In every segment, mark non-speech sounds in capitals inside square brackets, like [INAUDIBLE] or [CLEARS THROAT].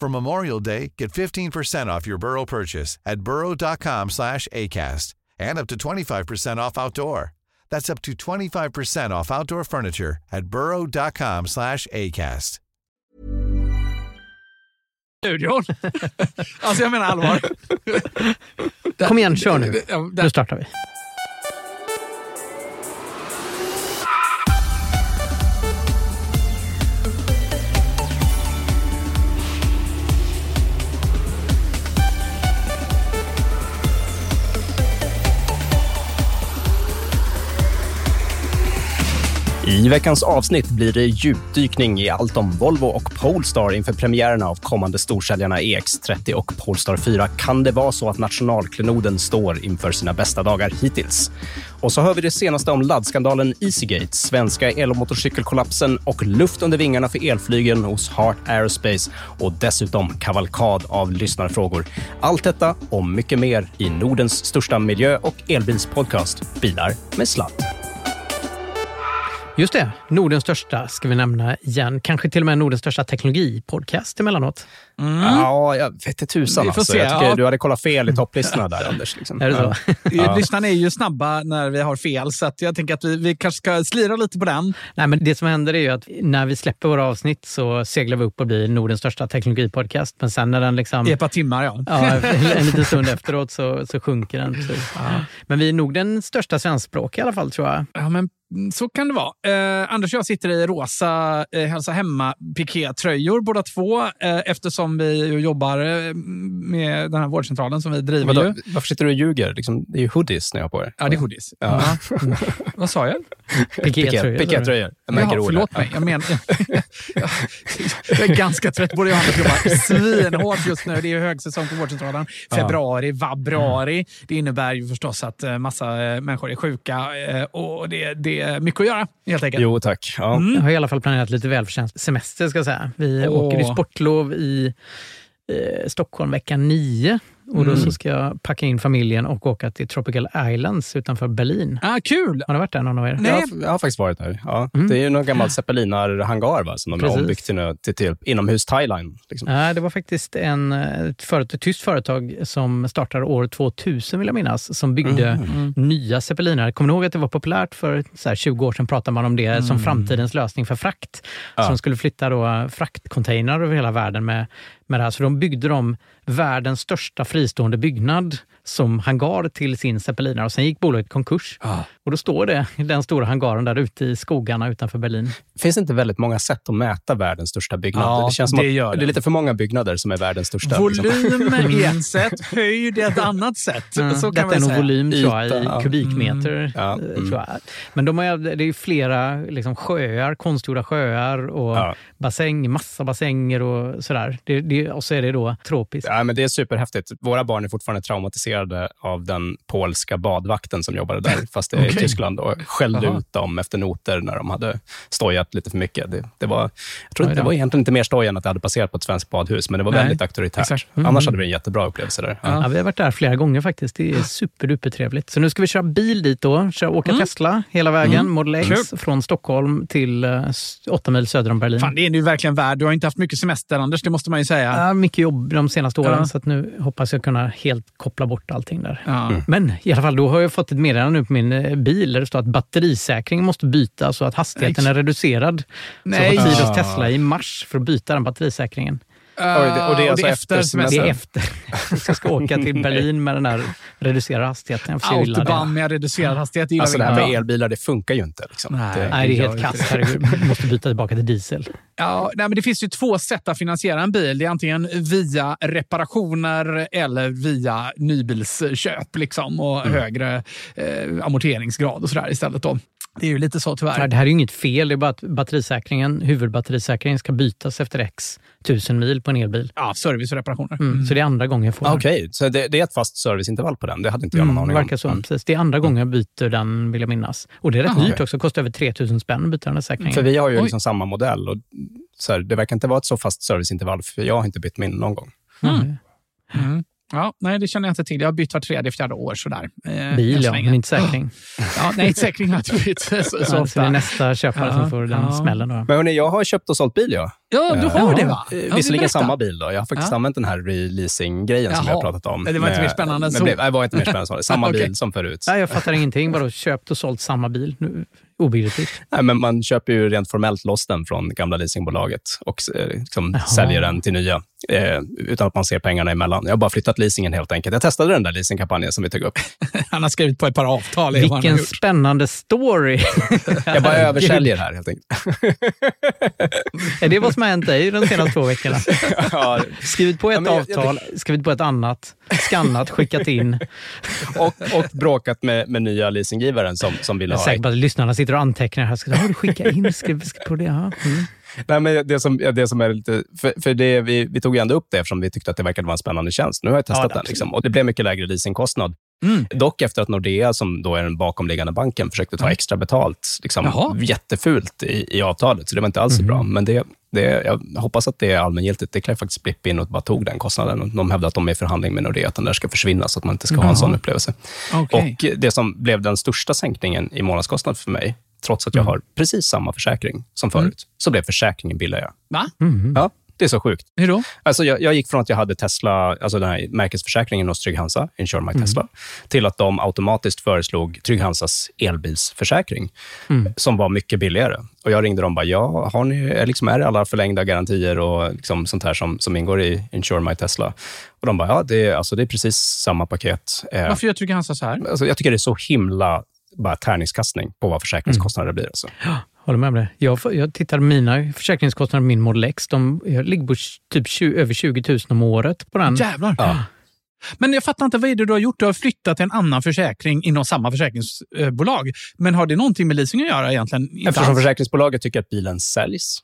For Memorial Day, get 15% off your Burrow purchase at burrow.com slash ACAST and up to 25% off outdoor. That's up to 25% off outdoor furniture at burrow.com slash ACAST. studion. [LAUGHS] alltså jag menar allvar. Kom igen, kör nu. Ja, Nu startar vi. I veckans avsnitt blir det djupdykning i allt om Volvo och Polestar inför premiärerna av kommande storsäljarna EX30 och Polestar 4. Kan det vara så att nationalklenoden står inför sina bästa dagar hittills? Och så hör vi det senaste om laddskandalen Easygate, svenska elmotorcykelkollapsen och luft under vingarna för elflygen hos Heart Aerospace och dessutom kavalkad av lyssnarfrågor. Allt detta och mycket mer i Nordens största miljö och elbilspodcast Bilar med sladd. Just det, Nordens största ska vi nämna igen. Kanske till och med Nordens största teknologipodcast emellanåt. Ja, jag vet inte tusan. Vi får Alltså. se, Jag tycker ja. du hade kollat fel i topplistorna där, [LAUGHS] Anders. Liksom. Är det så? [LAUGHS] Ja. Lyssnarna är ju snabba när vi har fel, så att jag tänker att vi, vi kanske ska slira lite på den. Nej, men det som händer är ju att när vi släpper våra avsnitt så seglar vi upp och blir Nordens största teknologipodcast. Men sen när den liksom... I ett par timmar, ja. Ja, en [LAUGHS] liten stund efteråt så, så sjunker den. Så, Men vi är nog den största svenskspråkiga i alla fall, tror jag. Ja, men mm, så kan det vara. Eh, Anders och jag sitter i rosa eh, Hälsa Hemma-pikétröjor båda två eh, eftersom vi jobbar eh, med den här vårdcentralen som vi driver. Ju. varför sitter du och ljuger? Liksom, det är ju hoodies när jag har på er. Ja, det är hoodies. Ja. Ja. Mm. Vad sa jag? Jag märker Jaha, förlåt mig. Jag, men, [LAUGHS] jag är ganska trött. Både jag och Anders jobbar svinhårt just nu. Det är högsäsong på vårdcentralen. Februari, vabruari. Det innebär ju förstås att eh, massa eh, människor är sjuka eh, och det, det är mycket att göra helt enkelt. Jo, tack. Ja. Jag har i alla fall planerat lite välförtjänt semester. Ska jag säga. Vi Åh. åker i sportlov i eh, Stockholm vecka nio. Och då så ska jag packa in familjen och åka till Tropical Islands utanför Berlin. Ah, kul! Har ni varit där någon av er? Nej. Jag, har, jag har faktiskt varit där. Ja. Det är ju någon gammal zeppelinarhangar va, som de har Precis. ombyggt till, nu- till, till inomhus Thailand. Liksom. Nej, det var faktiskt en, ett, företag, ett tyskt företag som startade år 2000, vill jag minnas, som byggde Mm. nya zeppelinare. Kommer ni ihåg att det var populärt för så här, 20 år sedan? pratade man om det Mm. som framtidens lösning för frakt. Ja. Så de skulle flytta då fraktcontainrar över hela världen med, med det här. Så de byggde de världens största fristående byggnad som hangar till sin zeppelinare. Och sen gick bolaget i konkurs. Ah. Och då står det i den stora hangaren där ute i skogarna utanför Berlin. Finns det inte väldigt många sätt att mäta världens största byggnad? Ja, det känns som det att gör det det. är lite för många byggnader som är världens största. liksom. Volym är [LAUGHS] ett sätt, höjd är ett annat sätt. Mm. Så kan Detta man är nog volym tror jag, i kubikmeter. Ja, eh, mm. Tror jag. Men de har, det är flera liksom, sjöar, konstgjorda sjöar och Ja. bassäng, massa bassänger och sådär. Det, det, och så är det då tropiskt. Ja, men det är superhäftigt. Våra barn är fortfarande traumatiserade av den polska badvakten som jobbade där, [LAUGHS] fast det är i Okej. Tyskland, och skällde Jaha. ut dem efter noter när de hade stojat lite för mycket. Det, det, var, jag tror det var egentligen inte mer stoj än att det hade passerat på ett svenskt badhus, men det var Nej, väldigt auktoritärt. exakt. Annars hade vi en jättebra upplevelse där. Ja. Ja, vi har varit där flera gånger faktiskt. Det är superduper trevligt. Så nu ska vi köra bil dit då. Köra, åka Tesla hela vägen, Model X, från Stockholm till eh, åtta mil söder om Berlin. Fan, det är du verkligen värd. Du har inte haft mycket semester, Anders, det måste man ju säga. Ja, mycket jobb de senaste åren, Ja. så att nu hoppas jag kunna helt koppla bort allting där. Ja. Men i alla fall, då har jag fått ett meddelande nu på min eh, bil där det står att batterisäkringen måste bytas så att hastigheten är reducerad. Nej. Så jag har tid hos Ah. Tesla i mars för att byta den batterisäkringen. Oj, det- och det är Uh, alltså efter semester. Det är efter. Så jag ska åka till Berlin med den där reducerade hastigheten. Jag får. Autobahn med reducerad hastighet, gillar Alltså det här med elbilar, det funkar ju inte. Liksom. Nej. Det, Nej, det är helt kass. Herregud, måste byta tillbaka till diesel. Ja, nej, men det finns ju två sätt att finansiera en bil. Det är antingen via reparationer eller via nybilsköp liksom, och Mm. högre eh, amorteringsgrad och sådär istället. Då. Det är ju lite så tyvärr. Nej, Det här är ju inget fel, det är bara att batterisäkringen, huvudbatterisäkringen ska bytas efter x tusen mil på en elbil. Ja, service och reparationer. Mm. Så det är andra gången jag får Ah, den. Okej, så det, det är ett fast serviceintervall på den? Det hade inte jag någon Mm, aning om. verkar så. Mm. Precis. Det är andra gången jag byter den, vill jag minnas. Och det är rätt Jaha. dyrt också. kostar över 3000 spänn att byta den här säkringen. För vi har ju Oj. liksom samma modell och så här, det verkar inte vara ett så fast serviceintervall, för jag har inte bytt min någon gång. Mm. Ja, nej, det känner jag inte till. Jag har bytt var tredje, fjärde år. Sådär. Eh, Bil, ja, men inte säkring. [LAUGHS] Ja, nej, säkring har jag inte bytt så, så Så, så det ofta. är nästa köpare Ja, som får den ja. smällen. Då. Men hörni, jag har köpt och sålt bil, ja. Ja, du har Ja. det va? Eh, Ja, Visserligen samma bil. Då. Jag har faktiskt Ja. använt den här releasing-grejen som vi har pratat om. Det var inte mer spännande än men så. Det, var inte mer spännande än så. [LAUGHS] Samma Okej. bil som förut. Nej, jag fattar ingenting. Vadå, köpt och sålt samma bil? Nu- Obegripligt. Nej, men man köper ju rent formellt loss den från gamla leasingbolaget och eh, liksom Jaha. säljer den till nya eh, utan att man ser pengarna emellan. Jag har bara flyttat leasingen helt enkelt. Jag testade den där leasingkampanjen som vi tog upp. [LAUGHS] Han har skrivit på ett par avtal. Vilken spännande story! [LAUGHS] Jag bara översäljer här helt enkelt. [LAUGHS] Är det vad som har hänt dig de senaste två veckorna? ja, Skrivit på ett Ja, men jag- jag- avtal, skrivit på ett annat, skannat, skickat in. och, och bråkat med, med nya leasinggivaren som, som ville Jag är ha säker på att lyssnarna sitter och antecknar här. Ska du skicka in? Ska, ska på det? Ja. Mm. Nej, men det som, det som är lite... För, för det, vi, vi tog ändå upp det eftersom vi tyckte att det verkade vara en spännande tjänst. Nu har jag testat Ja, den liksom, och det blev mycket lägre leasingkostnad. Mm. Dock efter att Nordea, som då är den bakomliggande banken, försökte ta extra betalt liksom, Jaha. jättefult i, i avtalet. Så det var inte alls så bra. Men det, det, jag hoppas att det är allmängiltigt. Det kan ju faktiskt Blipp in och bara tog den kostnaden. Och De hävdar att de är i förhandling med Nordea, att den där ska försvinna så att man inte ska ha en sån upplevelse. Okej. Och Det som blev den största sänkningen i månadskostnad för mig, trots att jag har precis samma försäkring som förut, så blev försäkringen billigare. Va? Ja, det är så sjukt. Hur då? Alltså jag, jag gick från att jag hade Tesla, alltså den här märkesförsäkringen hos Trygg-Hansa, Insure My Tesla, till att de automatiskt föreslog Trygg-Hansas elbilsförsäkring, som var mycket billigare. Och Jag ringde dem och bara, ja, har ni, liksom, är det alla förlängda garantier och liksom sånt här som, som ingår i Insure My Tesla? Och De bara, ja, det är, alltså, det är precis samma paket. Eh, Varför gör Trygg Hansa så här? alltså, jag tycker det är så himla bara tärningskastning på vad försäkringskostnader blir. Alltså. Håller med om det. Jag, jag tittar mina försäkringskostnader min Model X. De, jag ligger på typ 20, över 20 000 om året på den. Jävlar. Ja. Men jag fattar inte, vad är det du har gjort? Du har flyttat till en annan försäkring inom samma försäkringsbolag. Men har det någonting med leasing att göra egentligen? Inte Eftersom alls. försäkringsbolaget tycker att bilen säljs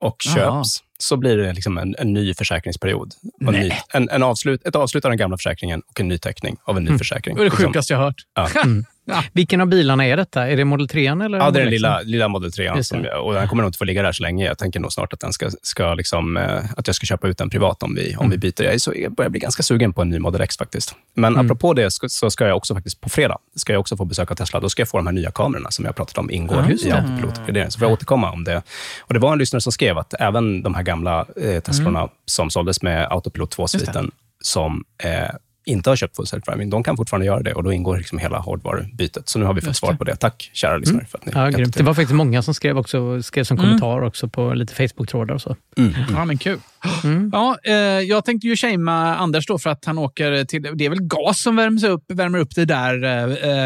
och köps, så blir det liksom en, en ny försäkringsperiod. Och en, ny, en, en avslut, ett avslut av den gamla försäkringen och en ny teckning av en ny försäkring. Det var det sjukaste jag har hört. Ja. [LAUGHS] Mm. Vilken av bilarna är detta? Är det Model 3 eller? Ja, det är den lilla, lilla Model 3. Just Som, och den kommer nog inte få ligga där så länge. Jag tänker nog snart att, den ska, ska liksom, eh, att jag ska köpa ut den privat om vi, om vi byter. Jag, är så, jag börjar bli ganska sugen på en ny Model X faktiskt. Men apropå det så ska jag också faktiskt på fredag ska jag också få besöka Tesla. Då ska jag få de här nya kamerorna som jag pratat om ingår just i det. autopilotgraderingen. Så får jag återkomma om det. Och Det var en lyssnare som skrev att även de här gamla eh, Teslorna som såldes med Autopilot 2-sviten som eh, inte har köpt full self-driving, de kan fortfarande göra det och då ingår liksom hela hårdvarubytet. Så nu har vi fått svar på det. Tack, kära lyssnare. För att ni Ja, grymt. Det var faktiskt många som skrev, också, skrev som kommentar också på lite Facebook-trådar och så. Ja, men kul. Mm. Ja, eh, jag tänkte ju shamea Anders då för att han åker till... Det är väl gas som värms upp, värmer upp det där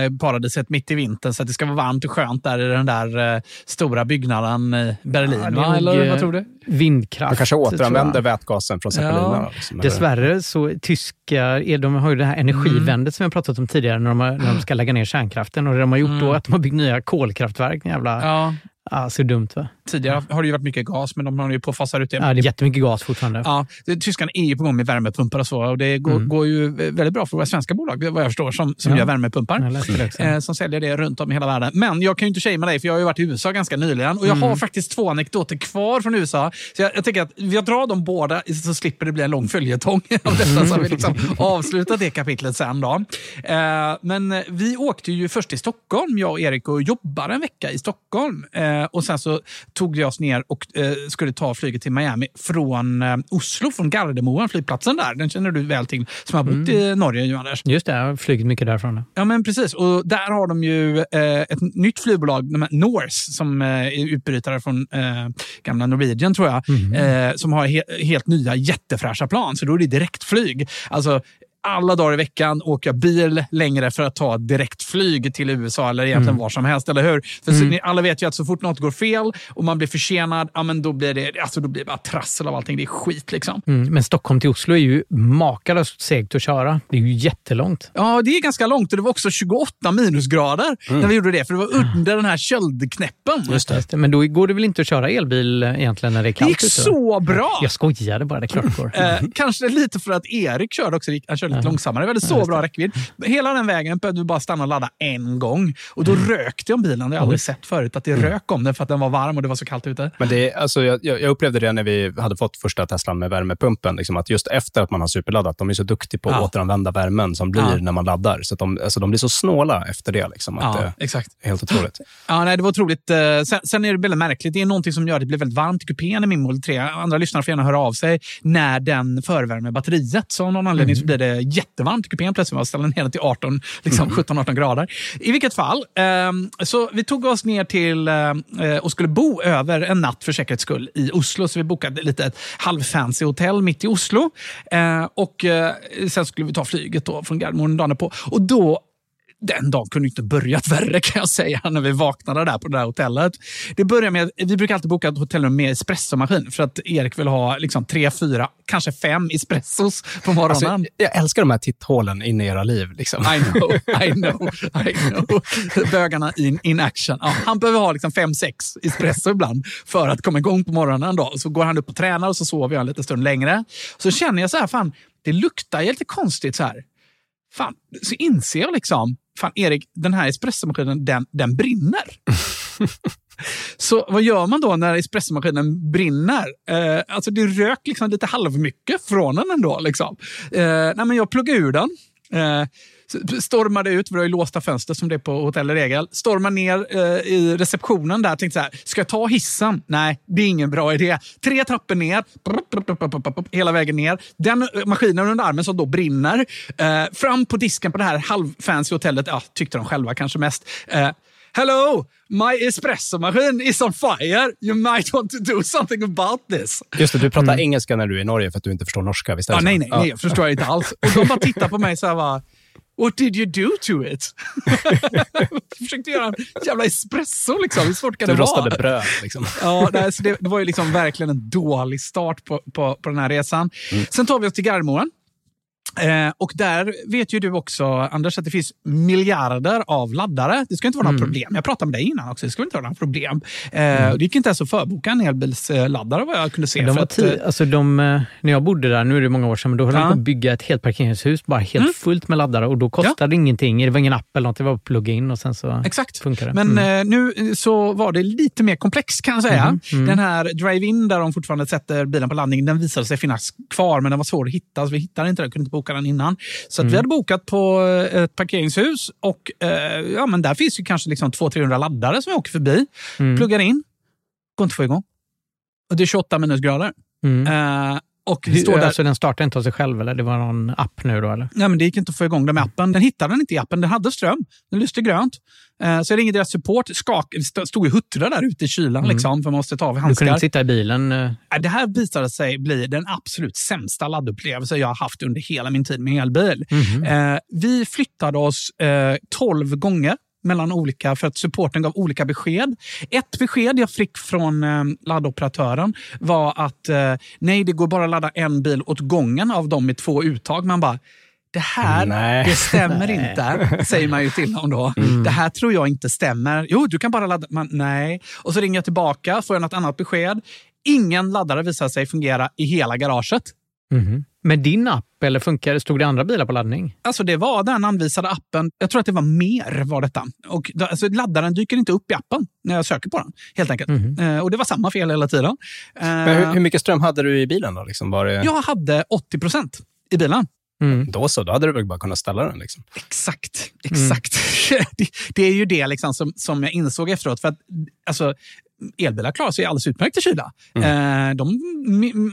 eh, paradiset mitt i vintern så att det ska vara varmt och skönt där i den där eh, stora byggnaden i Berlin. Ja, va? Eller eh, vad tror du? Vindkraft. Man kanske jag. återanvänder vätgasen från zeppelinerna. Liksom, eller- Dessvärre så tyska, är- de har ju det här energivändet som vi har pratat om tidigare när de, har, när de ska lägga ner kärnkraften. Och det de har gjort då är att de har byggt nya kolkraftverk. Jävla, ja. Ja, så dumt va? tidigare har det ju varit mycket gas, men de har ju på att fasa ut det. Ja, det är jättemycket gas fortfarande. Ja, tyskarna är ju på gång med värmepumpar och så. Och det går, Mm. går ju väldigt bra för våra svenska bolag, vad jag förstår, som, som Ja. gör värmepumpar. Eh, som säljer det runt om i hela världen. Men jag kan ju inte shamea dig, för jag har ju varit i USA ganska nyligen. Och jag Mm. har faktiskt två anekdoter kvar från USA. Så jag, jag tänker att jag drar dem båda, så slipper det bli en lång följetong [LAUGHS] av detta. Så har vi liksom [LAUGHS] avslutat det kapitlet sen. Då. Eh, men vi åkte ju först till Stockholm, jag och Erik, och jobbade en vecka i Stockholm. Eh, och Sen så tog vi oss ner och eh, skulle ta flyget till Miami från eh, Oslo, från Gardermoen, flygplatsen där. Den känner du väl till, som har bott i Norge, ju Anders. Just det, jag har flugit mycket därifrån. Ja, men precis. Och där har de ju eh, ett nytt flygbolag, Norse, som eh, är utbrytare från eh, gamla Norwegian, tror jag, eh, som har he- helt nya jättefräscha plan. Så då är det direktflyg. Alltså, alla dagar i veckan åker jag bil längre för att ta direktflyg till USA eller egentligen var som helst, eller hur? För så, ni, alla vet ju att så fort något går fel och man blir försenad, ja, men då blir det, alltså, då blir det bara trassel av allting. Det är skit liksom. Mm, men Stockholm till Oslo är ju makalöst segt att köra. Det är ju jättelångt. Ja, det är ganska långt och det var också 28 minusgrader när vi gjorde det, för det var under den här köldknäppen. Just det. Men då går det väl inte att köra elbil egentligen när det är Det kallt gick ute? så bra! Jag skojade bara, det är klart det går. Eh, kanske lite för att Erik körde också. Han körde lite långsammare. Vi hade så bra räckvidd. Hela den vägen behövde vi bara stanna och ladda en gång. Och då rökte jag om bilen. Det har jag aldrig sett förut. Att det rök om den för att den var varm och det var så kallt ute. Men det, alltså, jag, jag upplevde det när vi hade fått första Teslan med värmepumpen. Liksom, att just efter att man har superladdat, de är så duktiga på att Ja. återanvända värmen som blir Ja. när man laddar. Så att de, alltså, de blir så snåla efter det. Liksom, att, Ja, det exakt. helt otroligt. [CLEARS THROAT] Ja, nej, det var otroligt. Eh, Sen, sen är det väldigt märkligt. Det är någonting som gör att det blir väldigt varmt i kupén i min Model 3. Andra lyssnare får gärna höra av sig när den förvärmer batteriet. Så av någon anledning så blir det jättevarmt i kupén plötsligt. Man ställer den ner till 18, liksom 17-18 grader. I vilket fall, ehm, så vi tog oss ner till eh, och skulle bo över en natt för säkerhets skull i Oslo. Så vi bokade lite ett halvfancy hotell mitt i Oslo. Eh, och eh, sen skulle vi ta flyget då från Gardermoen dagen på. Och då den dagen kunde inte börjat värre kan jag säga när vi vaknade där på det där hotellet. Det börjar med, vi brukar alltid boka ett hotellrum med espressomaskin för att Erik vill ha liksom tre, fyra, kanske fem espressos på morgonen. Alltså, jag älskar de här titthålen in i era liv. Liksom. I know, [LAUGHS] I know, I know. Bögarna in, in action. Ja, han behöver ha liksom fem, sex espresso ibland för att komma igång på morgonen. Då. Så går han upp och tränar och så sover jag en liten stund längre. Så känner jag så här, fan, det luktar lite konstigt så här. Fan, så inser jag liksom, fan Erik, den här espressomaskinen, den, den brinner. [LAUGHS] Så vad gör man då när espressomaskinen brinner? Eh, alltså det rök liksom lite halvmycket från den ändå. Liksom. Eh, nej, men jag pluggade ur den. Eh, stormade ut, vi har ju låsta fönster som det är på hotell i regel. Stormade ner eh, i receptionen där. Tänkte så här, ska jag ta hissen? Nej, det är ingen bra idé. Tre trappor ner, hela vägen ner. Den eh, maskinen under armen som då brinner. Eh, fram på disken på det här halvfancy hotellet, ja, tyckte de själva kanske mest. Eh, Hello, my espresso machine is on fire. You might want to do something about this. Just det, du pratar engelska när du är i Norge för att du inte förstår norska. Visst är det Ja, så? nej, nej, nej, jag förstår inte alls. Och de bara tittar på mig så här bara, What did you do to it? jag [LAUGHS] försökte göra en jävla espresso liksom. Hur svårt kan Du det vara? rostade bröd. Liksom. Ja, det, det var ju liksom verkligen en dålig start på, på, på den här resan. Mm. Sen tar vi oss till Gardermoen. Eh, och där vet ju du också, Anders, att det finns miljarder av laddare. Det ska inte vara några problem. Jag pratade med dig innan också. Det ska inte vara några problem. Eh, Det gick inte ens att förboka en elbilsladdare vad jag kunde se. De att, eh, alltså de, eh, när jag bodde där, nu är det många år sedan, men då höll de Ja. på att bygga ett helt parkeringshus, bara helt Mm. fullt med laddare och då kostade det ingenting. Det var ingen app eller något, det var att plugga in och sen så Exakt. funkar det. Men Mm. eh, nu så var det lite mer komplext kan jag säga. Mhm, mm. Den här drive-in där de fortfarande sätter bilen på laddning, den visade sig finnas kvar men den var svår att hitta. Så vi hittade inte den, kunde inte boka den innan. Så Mm. vi hade bokat på eh, ett parkeringshus och eh, ja, men där finns ju kanske liksom 200-300 laddare som jag åker förbi. Mm. Pluggar in, går inte att få igång. Och det är 28 minusgrader. Mm. Eh, och Hur, står där, alltså den startar inte av sig själv eller? Det var någon app nu då eller? Nej, men det gick inte att få igång den med appen. Den hittade den inte i appen. Den hade ström. Den lyste grönt. Eh, så jag ringde deras support. Skak, stod ju huttra där ute i kylan liksom, för man måste ta av Du kunde handskar. inte sitta i bilen? eh, Det här visade sig bli den absolut sämsta laddupplevelse jag har haft under hela min tid med elbil. Eh, vi flyttade oss eh, 12 gånger mellan olika, för att supporten gav olika besked. Ett besked jag fick från eh, laddoperatören var att eh, nej, det går bara att ladda en bil åt gången av dem med två uttag. Man bara, det här Nej. det stämmer [LAUGHS] inte, säger man ju till dem då. Det här tror jag inte stämmer. Jo, du kan bara ladda. Man, nej. Och så ringer jag tillbaka, får jag något annat besked. Ingen laddare visar sig fungera i hela garaget. Mhm. Med din app eller funkar? Stod det andra bilar på laddning? Alltså det var den anvisade appen. Jag tror att det var mer var detta. Och, då- alltså, laddaren dyker inte upp i appen när jag söker på den. Helt enkelt. Eh, och det var samma fel hela tiden. Eh, Men hur, hur mycket ström hade du i bilen då? Liksom? Var det... Jag hade 80 procent i bilen. Mm. Då så, då hade du väl bara kunnat ställa den. Liksom. Exakt. exakt. [LAUGHS] det, det är ju det liksom som, som jag insåg efteråt. För att, alltså, elbilar klarar sig alldeles utmärkt i kyla. Eh, de,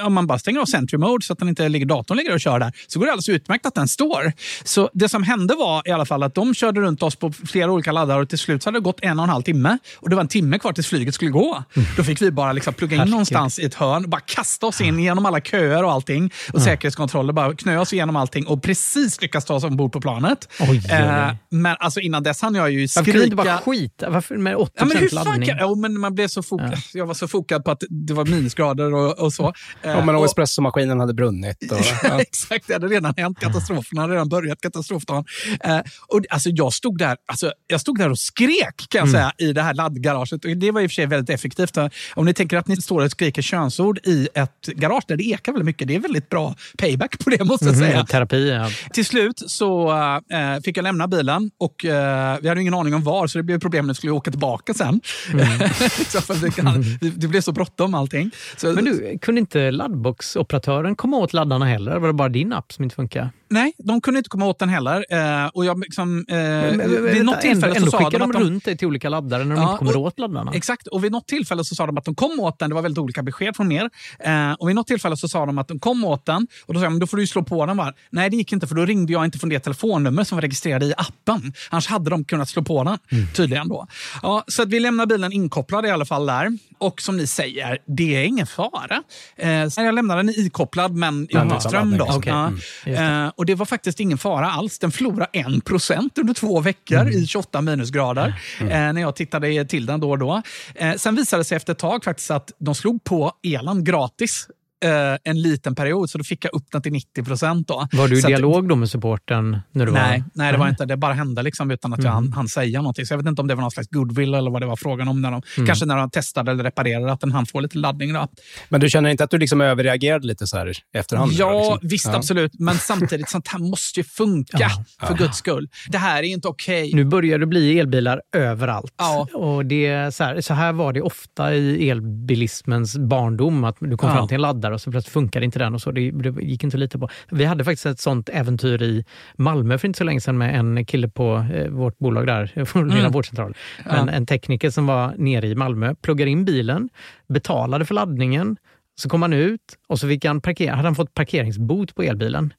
om man bara stänger av Sentry Mode så att den inte ligger, datorn ligger och kör där, så går det alldeles utmärkt att den står. Så det som hände var i alla fall att de körde runt oss på flera olika laddare och till slut så hade det gått en och en halv timme. Och det var en timme kvar tills flyget skulle gå. Då fick vi bara liksom plugga in Herregud. någonstans i ett hörn, bara kasta oss in genom alla köer och allting. Och säkerhetskontroller, bara knö oss igenom allting och precis lyckas ta oss ombord på planet. Oj. Eh, men alltså innan dess hann jag ju Varför kunde inte bara skrika. skita? Varför med 80 Ja, men hur laddning? kan, ja, men man blev så fokad. Jag var så fokad på att det var minusgrader och, och så. Eh, Ja, men och- espressomaskinen hade brunnit. Och, [LAUGHS] ja. Exakt, det hade redan hänt. Katastrofen hade redan börjat. Katastrofdagen. Eh, och, alltså, jag, stod där, alltså, jag stod där och skrek kan jag Mm. säga, i det här laddgaraget. Och det var i och för sig väldigt effektivt. Om ni tänker att ni står och skriker könsord i ett garage där det ekar väldigt mycket. Det är väldigt bra payback på det måste jag säga. Mhm, Terapi, ja. Till slut så äh, fick jag lämna bilen och äh, vi hade ingen aning om var, så det blev problem när vi skulle åka tillbaka sen. [LAUGHS] så för det, kan, [LAUGHS] det blev så bråttom allting. Så, Men du, kunde inte laddboxoperatören komma åt laddarna heller? Var det bara din app som inte funkar? Nej, de kunde inte komma åt den heller. Eh, och jag liksom, eh, vid Vänta, något tillfälle ändå, ändå så sa de de att de... runt dig till olika laddare när de Ja, inte kommer och- åt laddarna. Exakt, och vid något tillfälle så sa de att de kom åt den. Det var väldigt olika besked från er. Eh, och vid något tillfälle så sa de att de kom åt den. Och då sa jag, men då får du ju slå på den. Va? Nej, det gick inte för då ringde jag inte från det telefonnummer som var registrerade i appen. Annars hade de kunnat slå på den, tydligen då. Ja, så att vi lämnar bilen inkopplad i alla fall där. Och som ni säger, det är ingen fara. Eh, jag lämnade den ikopplad men utan ström. Då. Ja. mm. Eh, och det var faktiskt ingen fara alls. Den förlorade 1 procent under två veckor Mm. i 28 minusgrader eh, när jag tittade till den då och då. Eh, sen visade det sig efter ett tag faktiskt att de slog på elen gratis eh, en liten period, så då fick jag upp den till 90 procent. Var du i Så att- dialog då med supporten? När du Nej, var... nej, det var Nej. inte. Det bara hände liksom utan att jag Mm. hann, hann säga någonting. Så jag vet inte om det var någon slags goodwill eller vad det var frågan om. När de, Mm. Kanske när de testade eller reparerade att den hann få lite laddning. Då. Men du känner inte att du liksom överreagerade lite så här efterhand? Ja, då, liksom? visst Ja. absolut. Men samtidigt, sånt här måste ju funka. Ja, för guds skull. Det här är inte okej. Nu börjar det bli elbilar överallt. Ja. Och det så, här, så här var det ofta i elbilismens barndom. Att du kom Ja. fram till en laddare och så plötsligt funkade inte den. och så. Det, det gick inte att lita på. Vi hade faktiskt ett sånt äventyr i Malmö för inte så länge sedan med en kille på eh, vårt bolag där, [LAUGHS] vår lilla vårdcentral. En, en tekniker som var nere i Malmö, pluggade in bilen, betalade för laddningen, så kom han ut och så fick han parkera, hade han fått parkeringsbot på elbilen.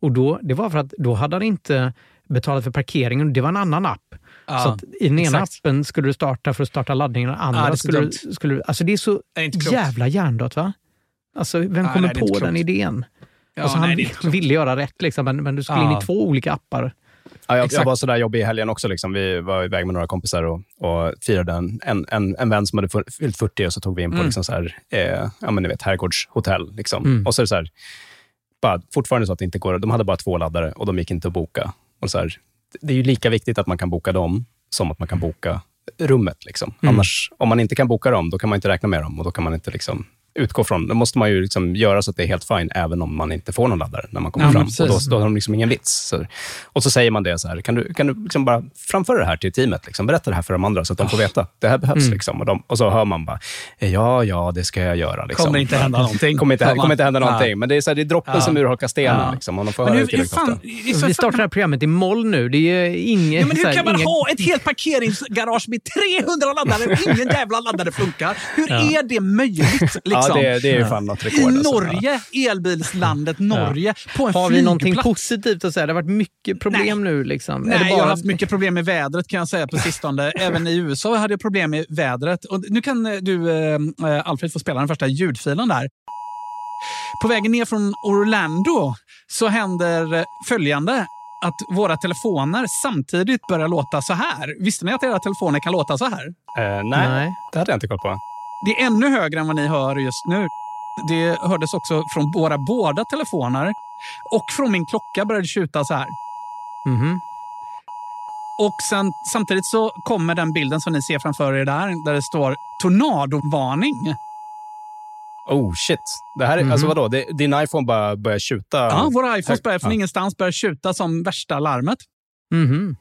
Och då, det var för att då hade han inte betalat för parkeringen, det var en annan app. Ja, så i den ena exakt. appen skulle du starta för att starta laddningen, och andra Ja, skulle, dumt. du- skulle. Alltså det är så är jävla hjärndött va? Alltså vem Nej, kommer nej, på den idén? Ja, alltså, nej, han ville göra rätt, liksom, men, men du skulle in Ja. i två olika appar. Ja, jag, jag var sådär jobbig i helgen också. Liksom. Vi var iväg med några kompisar och, och firade en, en, en, en vän som hade fyllt 40 och så tog vi in på Mm. liksom så här, eh, ja, men ni vet, herrgårdshotell. Liksom. Mm. Och så är det så här, appa. Fortfarande så att det inte går. De hade bara två laddare och de gick inte att boka. Och så här, det är ju lika viktigt att man kan boka dem som att man kan boka rummet. Liksom. Mm. Annars, om man inte kan boka dem, då kan man inte räkna med dem och då kan man inte liksom utgå från... Då måste man ju liksom göra så att det är helt fine, även om man inte får någon laddare när man kommer Ja, fram. Och då, då har de liksom ingen vits. Så, och så säger man det så här, kan du, kan du liksom bara framföra det här till teamet? Liksom, berätta det här för de andra så att de får veta. Det här behövs. Mm. Liksom. Och, de, och så hör man bara, ja, ja, det ska jag göra. Liksom. Kommer inte hända någonting. kommer inte, kommer inte hända någonting. Ja. Men det är, så här, det är droppen Ja. som urholkar stenen. Ja. Liksom, och de får Men hur, hur fan... så Vi startar det här programmet i moll nu. Det är inget... Ja, men så hur här, kan man inget- ha ett helt parkeringsgarage med 300 laddare och ingen jävla laddare funkar? Hur är det möjligt? Liksom? Ja, det, det är ju fan något rekord. I alltså. Norge, elbilslandet Norge, på en Har vi någonting positivt att säga? Det har varit mycket problem nu. Liksom. Är det Nej, jag har bara- haft mycket problem med vädret kan jag säga på sistone. [LAUGHS] Även i USA hade jag problem med vädret. Och nu kan eh, du, eh, Alfred, få spela den första ljudfilen där. På vägen ner från Orlando så händer följande. Att våra telefoner samtidigt börjar låta så här. Visste ni att era telefoner kan låta så här? Eh, nej, Nej. det hade jag inte koll på. Det är ännu högre än vad ni hör just nu. Det hördes också från våra båda telefoner. Och från min klocka började det tjuta så här. Mhm. Och sen, samtidigt så kommer den bilden som ni ser framför er där, där det står tornadovarning. Oh shit. Det här är, Mhm. alltså vadå? Det, din iPhone bara börjar tjuta? Ja, våra iPhones börjar från ja. ingenstans börjar tjuta som värsta larmet. Mhm.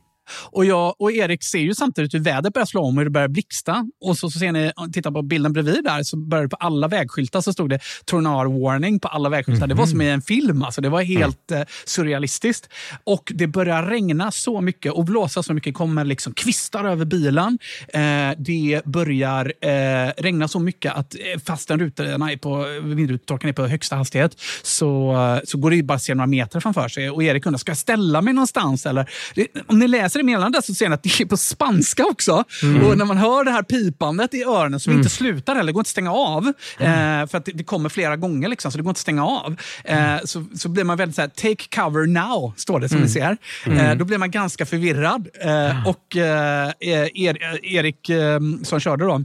Och jag och Erik ser ju samtidigt hur vädret börjar slå om och det börjar blixtra. Och så, så ser ni, titta på bilden bredvid där, så börjar det på alla vägskyltar så stod det tornado warning på alla vägskyltar. Det var som i en film, alltså. det var helt eh, surrealistiskt. Och det börjar regna så mycket och blåsa så mycket, kommer liksom kvistar över bilen. Eh, det börjar eh, regna så mycket att eh, fastän rutorna är på, vindrutetorkarna är på högsta hastighet så, så går det bara att se några meter framför sig. Och Erik undrar, ska jag ställa mig någonstans? Eller, det, om ni läser i meddelandet så ser ni att det är på spanska också. Och när man hör det här pipandet i öronen som inte slutar heller, det går inte att stänga av. Eh, för att det, det kommer flera gånger, liksom, så det går inte att stänga av. Eh, så, så blir man väldigt så här, take cover now, står det som ni ser. Eh, då blir man ganska förvirrad. Eh, och eh, er, Erik eh, som körde då,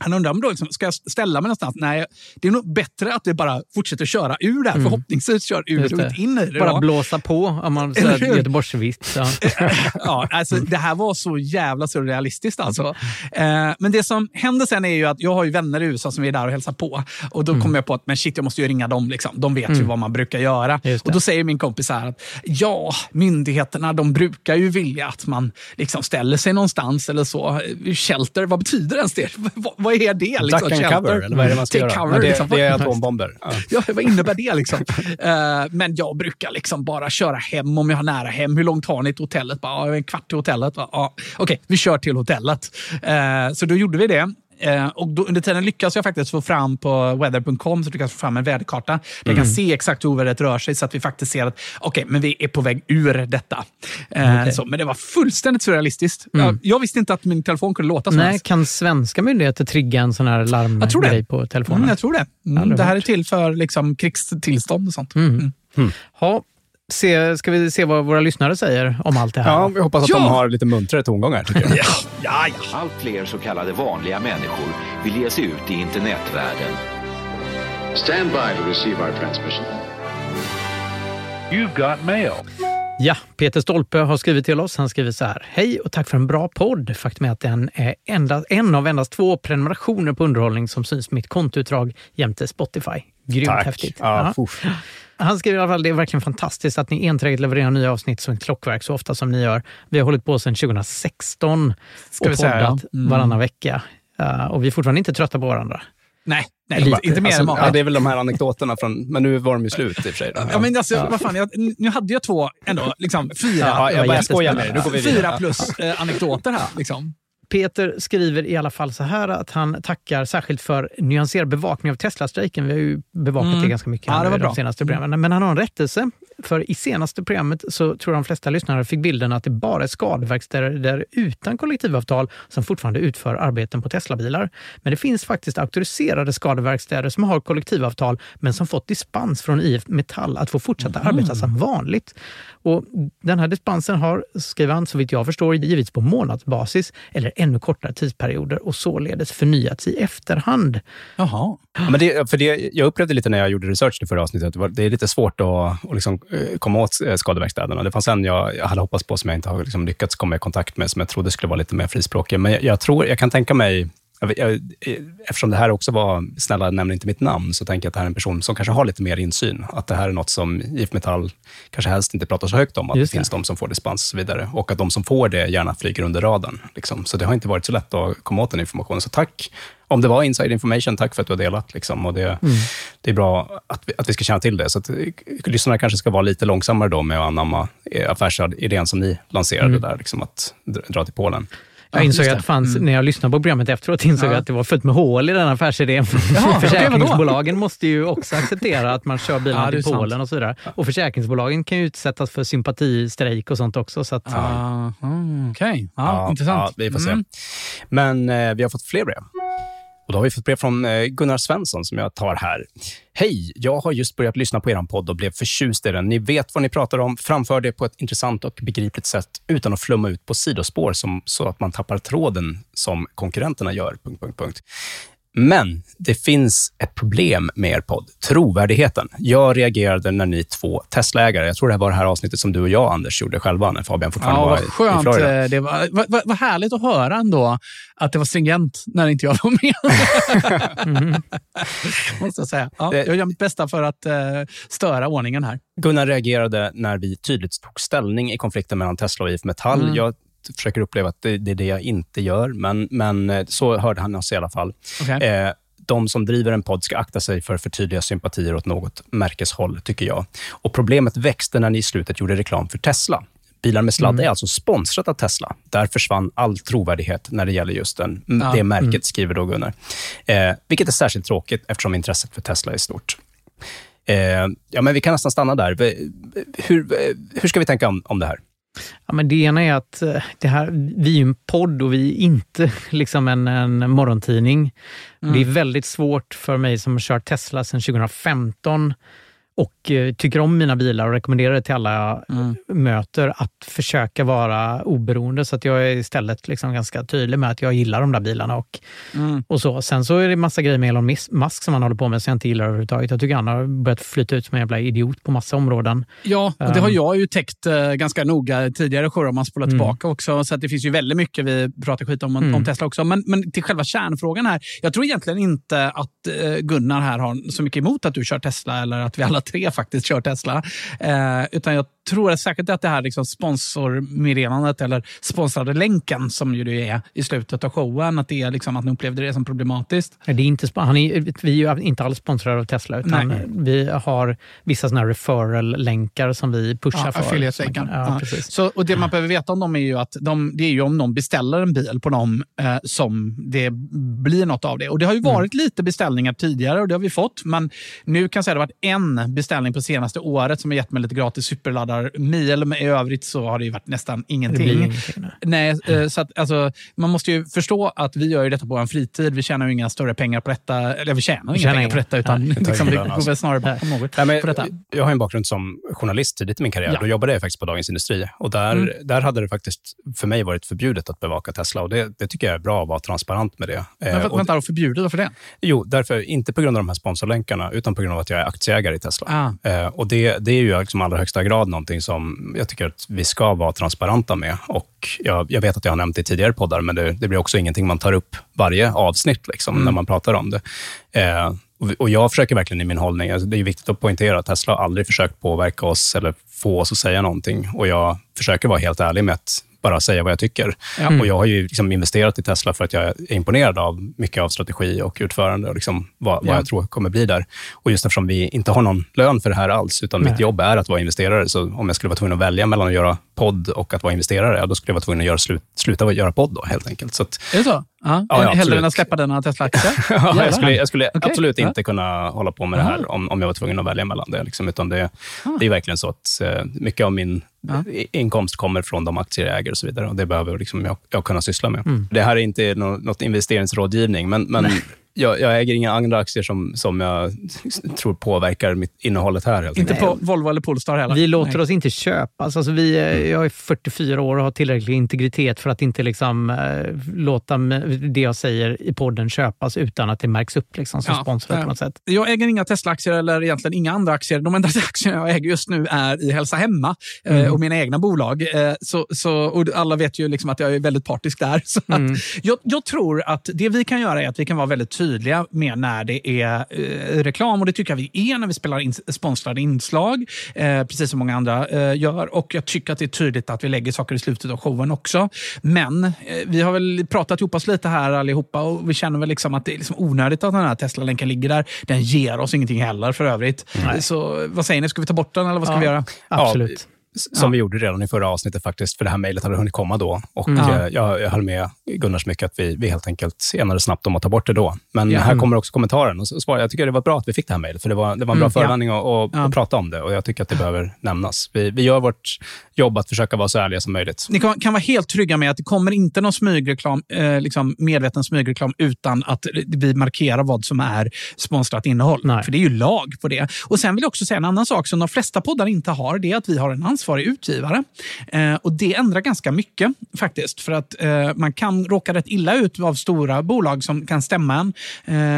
han undrar om då liksom, ska jag ställa mig någonstans? Nej, det är nog bättre att vi bara fortsätter köra ur det här. Förhoppningsvis kör ur Just och det. inte in i det. Bara då. blåsa på, om man säger Göteborgsvits. Ja. [LAUGHS] ja, alltså, det här var så jävla surrealistiskt alltså. Eh, men det som händer sen är ju att jag har ju vänner i USA som är där och hälsar på. Och då kommer jag på att men shit, jag måste ju ringa dem. Liksom. De vet ju vad man brukar göra. Det. Och då säger min kompis här att ja, myndigheterna de brukar ju vilja att man liksom ställer sig någonstans eller så. Shelter, vad betyder ens det? [LAUGHS] vad, vad är det? Liksom, Duck and cover, eller vad är det man ska Take göra? cover, det, liksom. det är atombomber. Ja. Ja, vad innebär det liksom? [LAUGHS] Eh, men jag brukar liksom bara köra hem om jag har nära hem. Hur långt har ni till hotellet? Bara, "Ja, en kvart till hotellet. Ja, Okej, vi kör till hotellet. Eh, så då gjorde vi det. Eh, och då, under tiden lyckas jag faktiskt få fram på weather.com så lyckas få fram en väderkarta. Där jag kan se exakt hur vädret rör sig så att vi faktiskt ser att okej, men vi är på väg ur detta. Eh, så, men det var fullständigt surrealistiskt. Jag, jag visste inte att min telefon kunde låta så. Nej, ens. kan svenska myndigheter trigga en sån här larmgrej på telefonen? Mm, jag tror det. Mm, det här är till för liksom, krigstillstånd och sånt. Mm. Ha, se, ska vi se vad våra lyssnare säger om allt det här? Ja, vi hoppas att Ja! de har lite muntrare tongångar. Tycker jag. [LAUGHS] Ja, ja, ja. Allt fler så kallade vanliga människor vill ge sig ut i internetvärlden. Stand by to receive our transmission. You've got mail. Ja, Peter Stolpe har skrivit till oss. Han skriver så här. Hej och tack för en bra podd. Faktum är att den är enda, en av endast två prenumerationer på underhållning som syns på mitt kontoutdrag jämte Spotify. Grymt Tack. häftigt. Ja. Han skriver i alla fall det är verkligen fantastiskt att ni enträget levererar nya avsnitt som ett klockverk så ofta som ni gör. Vi har hållit på sedan 2016 Ska vi och säga, ja. poddat Mm. varannan vecka. Uh, och vi är fortfarande inte trötta på varandra. Nej, nej Lite. inte, inte mer Alltså, än vanligt. ja, det är väl de här anekdoterna från... Men nu var de ju slut i och för sig. Ja, men alltså, vad fan, jag, nu hade jag två, ändå, liksom, fyra, Ja, jag bara jättespännande. skojar med dig. Nu går vi vidare. fyra plus eh, anekdoter här. Liksom. Peter skriver i alla fall så här att han tackar särskilt för nyanserad bevakning av Tesla-strejken. Vi har ju bevakat Mm. det ganska mycket Ja, det var i bra. de senaste programmen. Men han har en rättelse För i senaste programmet så tror jag de flesta lyssnare fick bilden att det bara är skadeverkstäder utan kollektivavtal som fortfarande utför arbeten på Teslabilar. Men det finns faktiskt auktoriserade skadeverkstäder som har kollektivavtal men som fått dispens från IF Metall att få fortsätta mm. arbeta som vanligt. Och den här dispensen har, skriver han, så vitt jag förstår, givits på månadsbasis eller ännu kortare tidsperioder och således förnyats i efterhand. Jaha. Ja, men det, för det, jag upplevde lite när jag gjorde research i förra avsnittet, att det är lite svårt att, att liksom eh, komma åt eh, skadeverkstäderna. Det fanns en jag, jag hade hoppats på som jag inte har liksom lyckats komma i kontakt med, som jag trodde skulle vara lite mer frispråkig. Men jag, jag tror, jag kan tänka mig jag, jag, eftersom det här också var, snälla nämn inte mitt namn, så tänker jag att det här är en person som kanske har lite mer insyn. Att det här är något som IF Metall kanske helst inte pratar så högt om, att Just det finns de som får dispens och så vidare. Och att de som får det gärna flyger under radarn. Liksom. Så det har inte varit så lätt att komma åt den informationen. Så tack. Om det var inside information, tack för att du har delat. Liksom. Och det, mm. det är bra att vi, att vi ska känna till det. Så att, lyssnarna kanske ska vara lite långsammare då med att anamma affärsidén som ni lanserade mm. där, liksom att dra till Polen. Jag insåg att det fanns, mm. när jag lyssnade på programmet efteråt, insåg jag ja. att det var fullt med hål i den affärsidén. [LAUGHS] Jaha, [LAUGHS] Försäkringsbolagen måste ju också acceptera att man kör bilarna ja, till Polen sant. och så vidare. Och försäkringsbolagen kan ju utsättas för sympatistrejk och sånt också. Så att, uh, Okej, okay. ja, intressant. vi får se. Mm. Men eh, vi har fått fler brev. Och då har vi fått brev från eh, Gunnar Svensson som jag tar här. Hej! Jag har just börjat lyssna på er podd och blev förtjust i den. Ni vet vad ni pratar om, framför det på ett intressant och begripligt sätt utan att flumma ut på sidospår som, så att man tappar tråden som konkurrenterna gör. Punkt, punkt, punkt. Men det finns ett problem med er podd, trovärdigheten. Jag reagerade när ni två Tesla-ägare, jag tror det var det här avsnittet som du och jag, Anders, gjorde själva när Fabian fortfarande ja, var skönt. i Florida. Det var, vad, vad härligt att höra ändå att det var stringent när inte jag var med. [LAUGHS] mm. Måste jag säga. Ja, jag gör mitt bästa för att uh, störa ordningen här. Gunnar reagerade när vi tydligt tog ställning i konflikten mellan Tesla och IF Metall. Mm. Jag försöker uppleva att det, det, är det jag inte gör, men, men eh, så hörde han oss i alla fall. Okay. Eh, de som driver en podd ska akta sig för för tydliga sympatier åt något märkeshåll, tycker jag. Och Problemet växte när ni i slutet gjorde reklam för Tesla. Bilar med sladd mm. är alltså sponsrat av Tesla. Där försvann all trovärdighet när det gäller just den, ja. det märket, mm. skriver då Gunnar. Eh, vilket är särskilt tråkigt eftersom intresset för Tesla är stort. Eh, ja, men vi kan nästan stanna där. Hur, hur ska vi tänka om, om det här? Ja, men det ena är att eh, det här, vi är en podd och vi är inte [LAUGHS] liksom en, en morgontidning. Mm. Det är väldigt svårt för mig som har kört Tesla sedan 2015 och eh, tycker om mina bilar och rekommenderar det till alla jag mm. möter att försöka vara oberoende. Så att jag är istället liksom ganska tydlig med att jag gillar de där bilarna. Och, mm. och så. Sen så är det massa grejer med Elon Musk som han håller på med som jag inte gillar överhuvudtaget. Jag tycker han har börjat flytta ut som en jävla idiot på massa områden. Ja, och det har ehm. jag ju täckt uh, ganska noga tidigare shower om man spolar mm. tillbaka också. Så att det finns ju väldigt mycket vi pratar skit om, mm. om Tesla också. Men, men till själva kärnfrågan här. Jag tror egentligen inte att uh, Gunnar här har så mycket emot att du kör Tesla eller att vi alla tre faktiskt kör Tesla. Eh, utan jag tror säkert att det här liksom sponsormeddelandet eller sponsrade länken som ju det är i slutet av showen, att det är liksom att ni upplevde det som problematiskt. Det är inte, han är, vi är inte alls sponsrade av Tesla, utan Nej. vi har vissa såna referral-länkar som vi pushar ja, för. Affiliate-länkar. Ja, ja. Så, och det man behöver veta om dem är ju att de, det är ju om någon beställer en bil på dem eh, som det blir något av det. Och Det har ju mm. varit mm. lite beställningar tidigare och det har vi fått, men nu kan jag säga att det har varit en beställning på senaste året som har gett mig lite gratis superladdar mil, men i övrigt så har det ju varit nästan ingenting. Ingenting nej. nej eh, så att, alltså, man måste ju förstå att vi gör ju detta på en fritid. Vi tjänar ju inga större pengar på detta. Eller vi tjänar inga pengar på detta, utan ja, liksom, vi går väl snarare bakom något nej, men, detta. Jag har en bakgrund som journalist tidigt i min karriär. Ja. Då jobbade jag faktiskt på Dagens Industri. Och där, mm. där hade det faktiskt för mig varit förbjudet att bevaka Tesla. Och det, det tycker jag är bra att vara transparent med det. Men, eh, och, vänta, och förbjudet? Varför det? Jo, därför, inte på grund av de här sponsorlänkarna, utan på grund av att jag är aktieägare i Tesla. Ah. Eh, och det, det är ju liksom allra högsta grad någonting som jag tycker att vi ska vara transparenta med. Och jag, jag vet att jag har nämnt det i tidigare poddar, men det, det, blir också ingenting man tar upp varje avsnitt liksom, mm. när man pratar om det. Eh, och, Jag försöker verkligen i min hållning, alltså det är viktigt att poängtera att Tesla har aldrig försökt påverka oss eller få oss att säga någonting. Och Jag försöker vara helt ärlig med att bara säga vad jag tycker. Mm. Och Jag har ju liksom investerat i Tesla för att jag är imponerad av mycket av strategi och utförande och liksom vad, vad Ja. jag tror kommer bli där. Och just eftersom vi inte har någon lön för det här alls, utan Nej. mitt jobb är att vara investerare, så om jag skulle vara tvungen att välja mellan att göra podd och att vara investerare, då skulle jag vara tvungen att göra slut, sluta göra podd då, helt enkelt. Så att, Är det så? Ja. Ja, Hellre absolut. än att släppa dina Tesla-aktier? [LAUGHS] Ja, jag skulle, jag skulle Okej, absolut inte kunna hålla på med det här om, om jag var tvungen att välja mellan det. Liksom, utan det, det är verkligen så att eh, mycket av min inkomst kommer från de aktier jag äger och så vidare. Och det behöver liksom jag, jag kunna syssla med. Mm. Det här är inte nå- något investeringsrådgivning, men, men jag, jag äger inga andra aktier som, som jag tror påverkar mitt innehållet här. Helt Inte på Volvo eller Polestar heller? Vi låter Nej. oss inte köpas. Alltså vi, eh, jag är 44 år och har tillräcklig integritet för att inte liksom, eh, låta det jag säger i podden köpas utan att det märks upp liksom, som Ja, sponsor eh, på något sätt. Jag äger inga Tesla-aktier eller egentligen inga andra aktier. De enda [LAUGHS] aktier jag äger just nu är i Hälsa Hemma eh, Mm. och mina egna bolag. Eh, Så, så, och alla vet ju liksom att jag är väldigt partisk där. [LAUGHS] Så Mm. att jag, jag tror att det vi kan göra är att vi kan vara väldigt tydliga med när det är eh, reklam. Och det tycker jag vi är när vi spelar in sponsrade inslag, eh, precis som många andra eh, gör. Och jag tycker att det är tydligt att vi lägger saker i slutet av showen också. Men eh, vi har väl pratat ihop oss lite här allihopa och vi känner väl liksom att det är liksom onödigt att den här Tesla-länken ligger där. Den ger oss ingenting heller för övrigt. Så vad säger ni, ska vi ta bort den eller vad ska Ja. vi göra? Absolut. Som vi gjorde redan i förra avsnittet faktiskt, för det här mejlet hade hunnit komma då. Och Mm. eh, jag, jag höll med Gunnar så mycket att vi, vi helt enkelt enades snabbt om att ta bort det då. Men Ja. här kommer också kommentaren. Och så svarade, jag tycker det var bra att vi fick det här mejlet, för det var, det var en bra Mm, ja. förevändning att, att, Ja. att prata om det. Och jag tycker att det behöver nämnas. Vi, vi gör vårt jobb att försöka vara så ärliga som möjligt. Ni kan, kan vara helt trygga med att det kommer inte någon smygreklam, eh, liksom medveten smygreklam utan att vi markerar vad som är sponsrat innehåll. Nej. För det är ju lag på det. Och Sen vill jag också säga en annan sak som de flesta poddar inte har. Det är att vi har en ansvarig utgivare. Eh, och Det ändrar ganska mycket faktiskt. För att eh, man kan råka rätt illa ut av stora bolag som kan stämma en.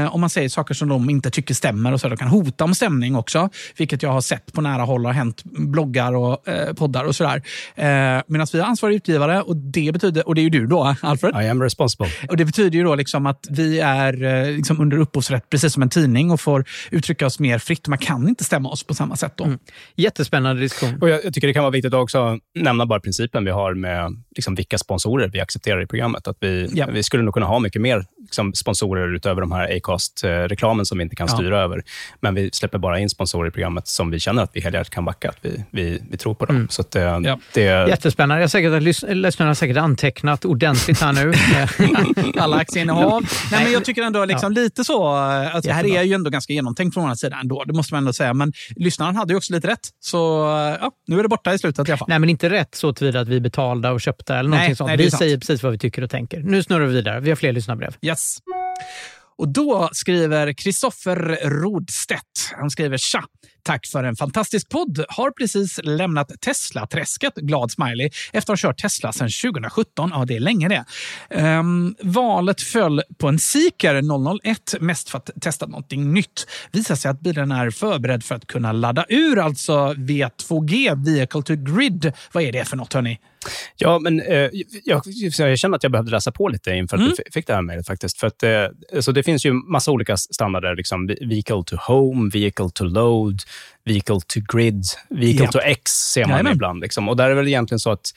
Eh, om man säger saker som de inte tycker stämmer. och så. De kan hota om stämning också. Vilket jag har sett på nära håll har hänt bloggar och eh, poddar och sådär. Eh, Medan vi har ansvarig utgivare och det betyder, och det är ju du då, Alfred. I am responsible. Och Det betyder ju då liksom att vi är eh, liksom under upphovsrätt precis som en tidning och får uttrycka oss mer fritt. Man kan inte stämma oss på samma sätt. då. Jättespännande diskussion. Och jag, jag tycker det kan vara viktigt att också nämna bara principen vi har med liksom, vilka sponsorer vi accepterar i programmet. Att vi, Ja. vi skulle nog kunna ha mycket mer liksom, sponsorer utöver de här Acast-reklamen som vi inte kan Ja. styra över. Men vi släpper bara in sponsorer i programmet som vi känner att vi helhjärtat kan backa. Att vi, vi, vi tror på dem. Så att det, Ja. det, Jättespännande. Jag är säker att lys- lyssnarna har säkert antecknat ordentligt här nu. [LAUGHS] Alla aktieinnehav. Nej, men jag tycker ändå liksom lite så. eh, Att det här är ju ändå ganska genomtänkt från vår sida ändå. Det måste man ändå säga. Men lyssnaren hade ju också lite rätt. Så eh, ja, nu är det borta i slutet i alla fall. Nej, men inte rätt så tillvida att vi är betalda och köpta eller Nej, någonting sånt. nej, det är vi sant. säger precis vad vi tycker och tänker. Nu snurrar vi vidare. Vi har fler lyssnarbrev. Yes. Och då skriver Kristoffer Rodstedt. Han skriver tja. Tack för en fantastisk podd. Har precis lämnat Tesla-träsket, glad smiley, efter att ha kört Tesla sedan 2017. Ja, det är länge det. Um, valet föll på en Seeker 001, mest för att testa någonting nytt. Visar sig att bilen är förberedd för att kunna ladda ur, alltså V2G, Vehicle to Grid. Vad är det för något, hörni? Ja, men eh, jag, jag känner att jag behövde läsa på lite inför att Mm. vi f- fick det här mejlet faktiskt. För att, eh, så det finns ju massa olika standarder. Liksom, vehicle to home, vehicle to load, vehicle to grid, vehicle Ja. to X ser man Jajamän. ibland. Liksom. Och där är väl egentligen så att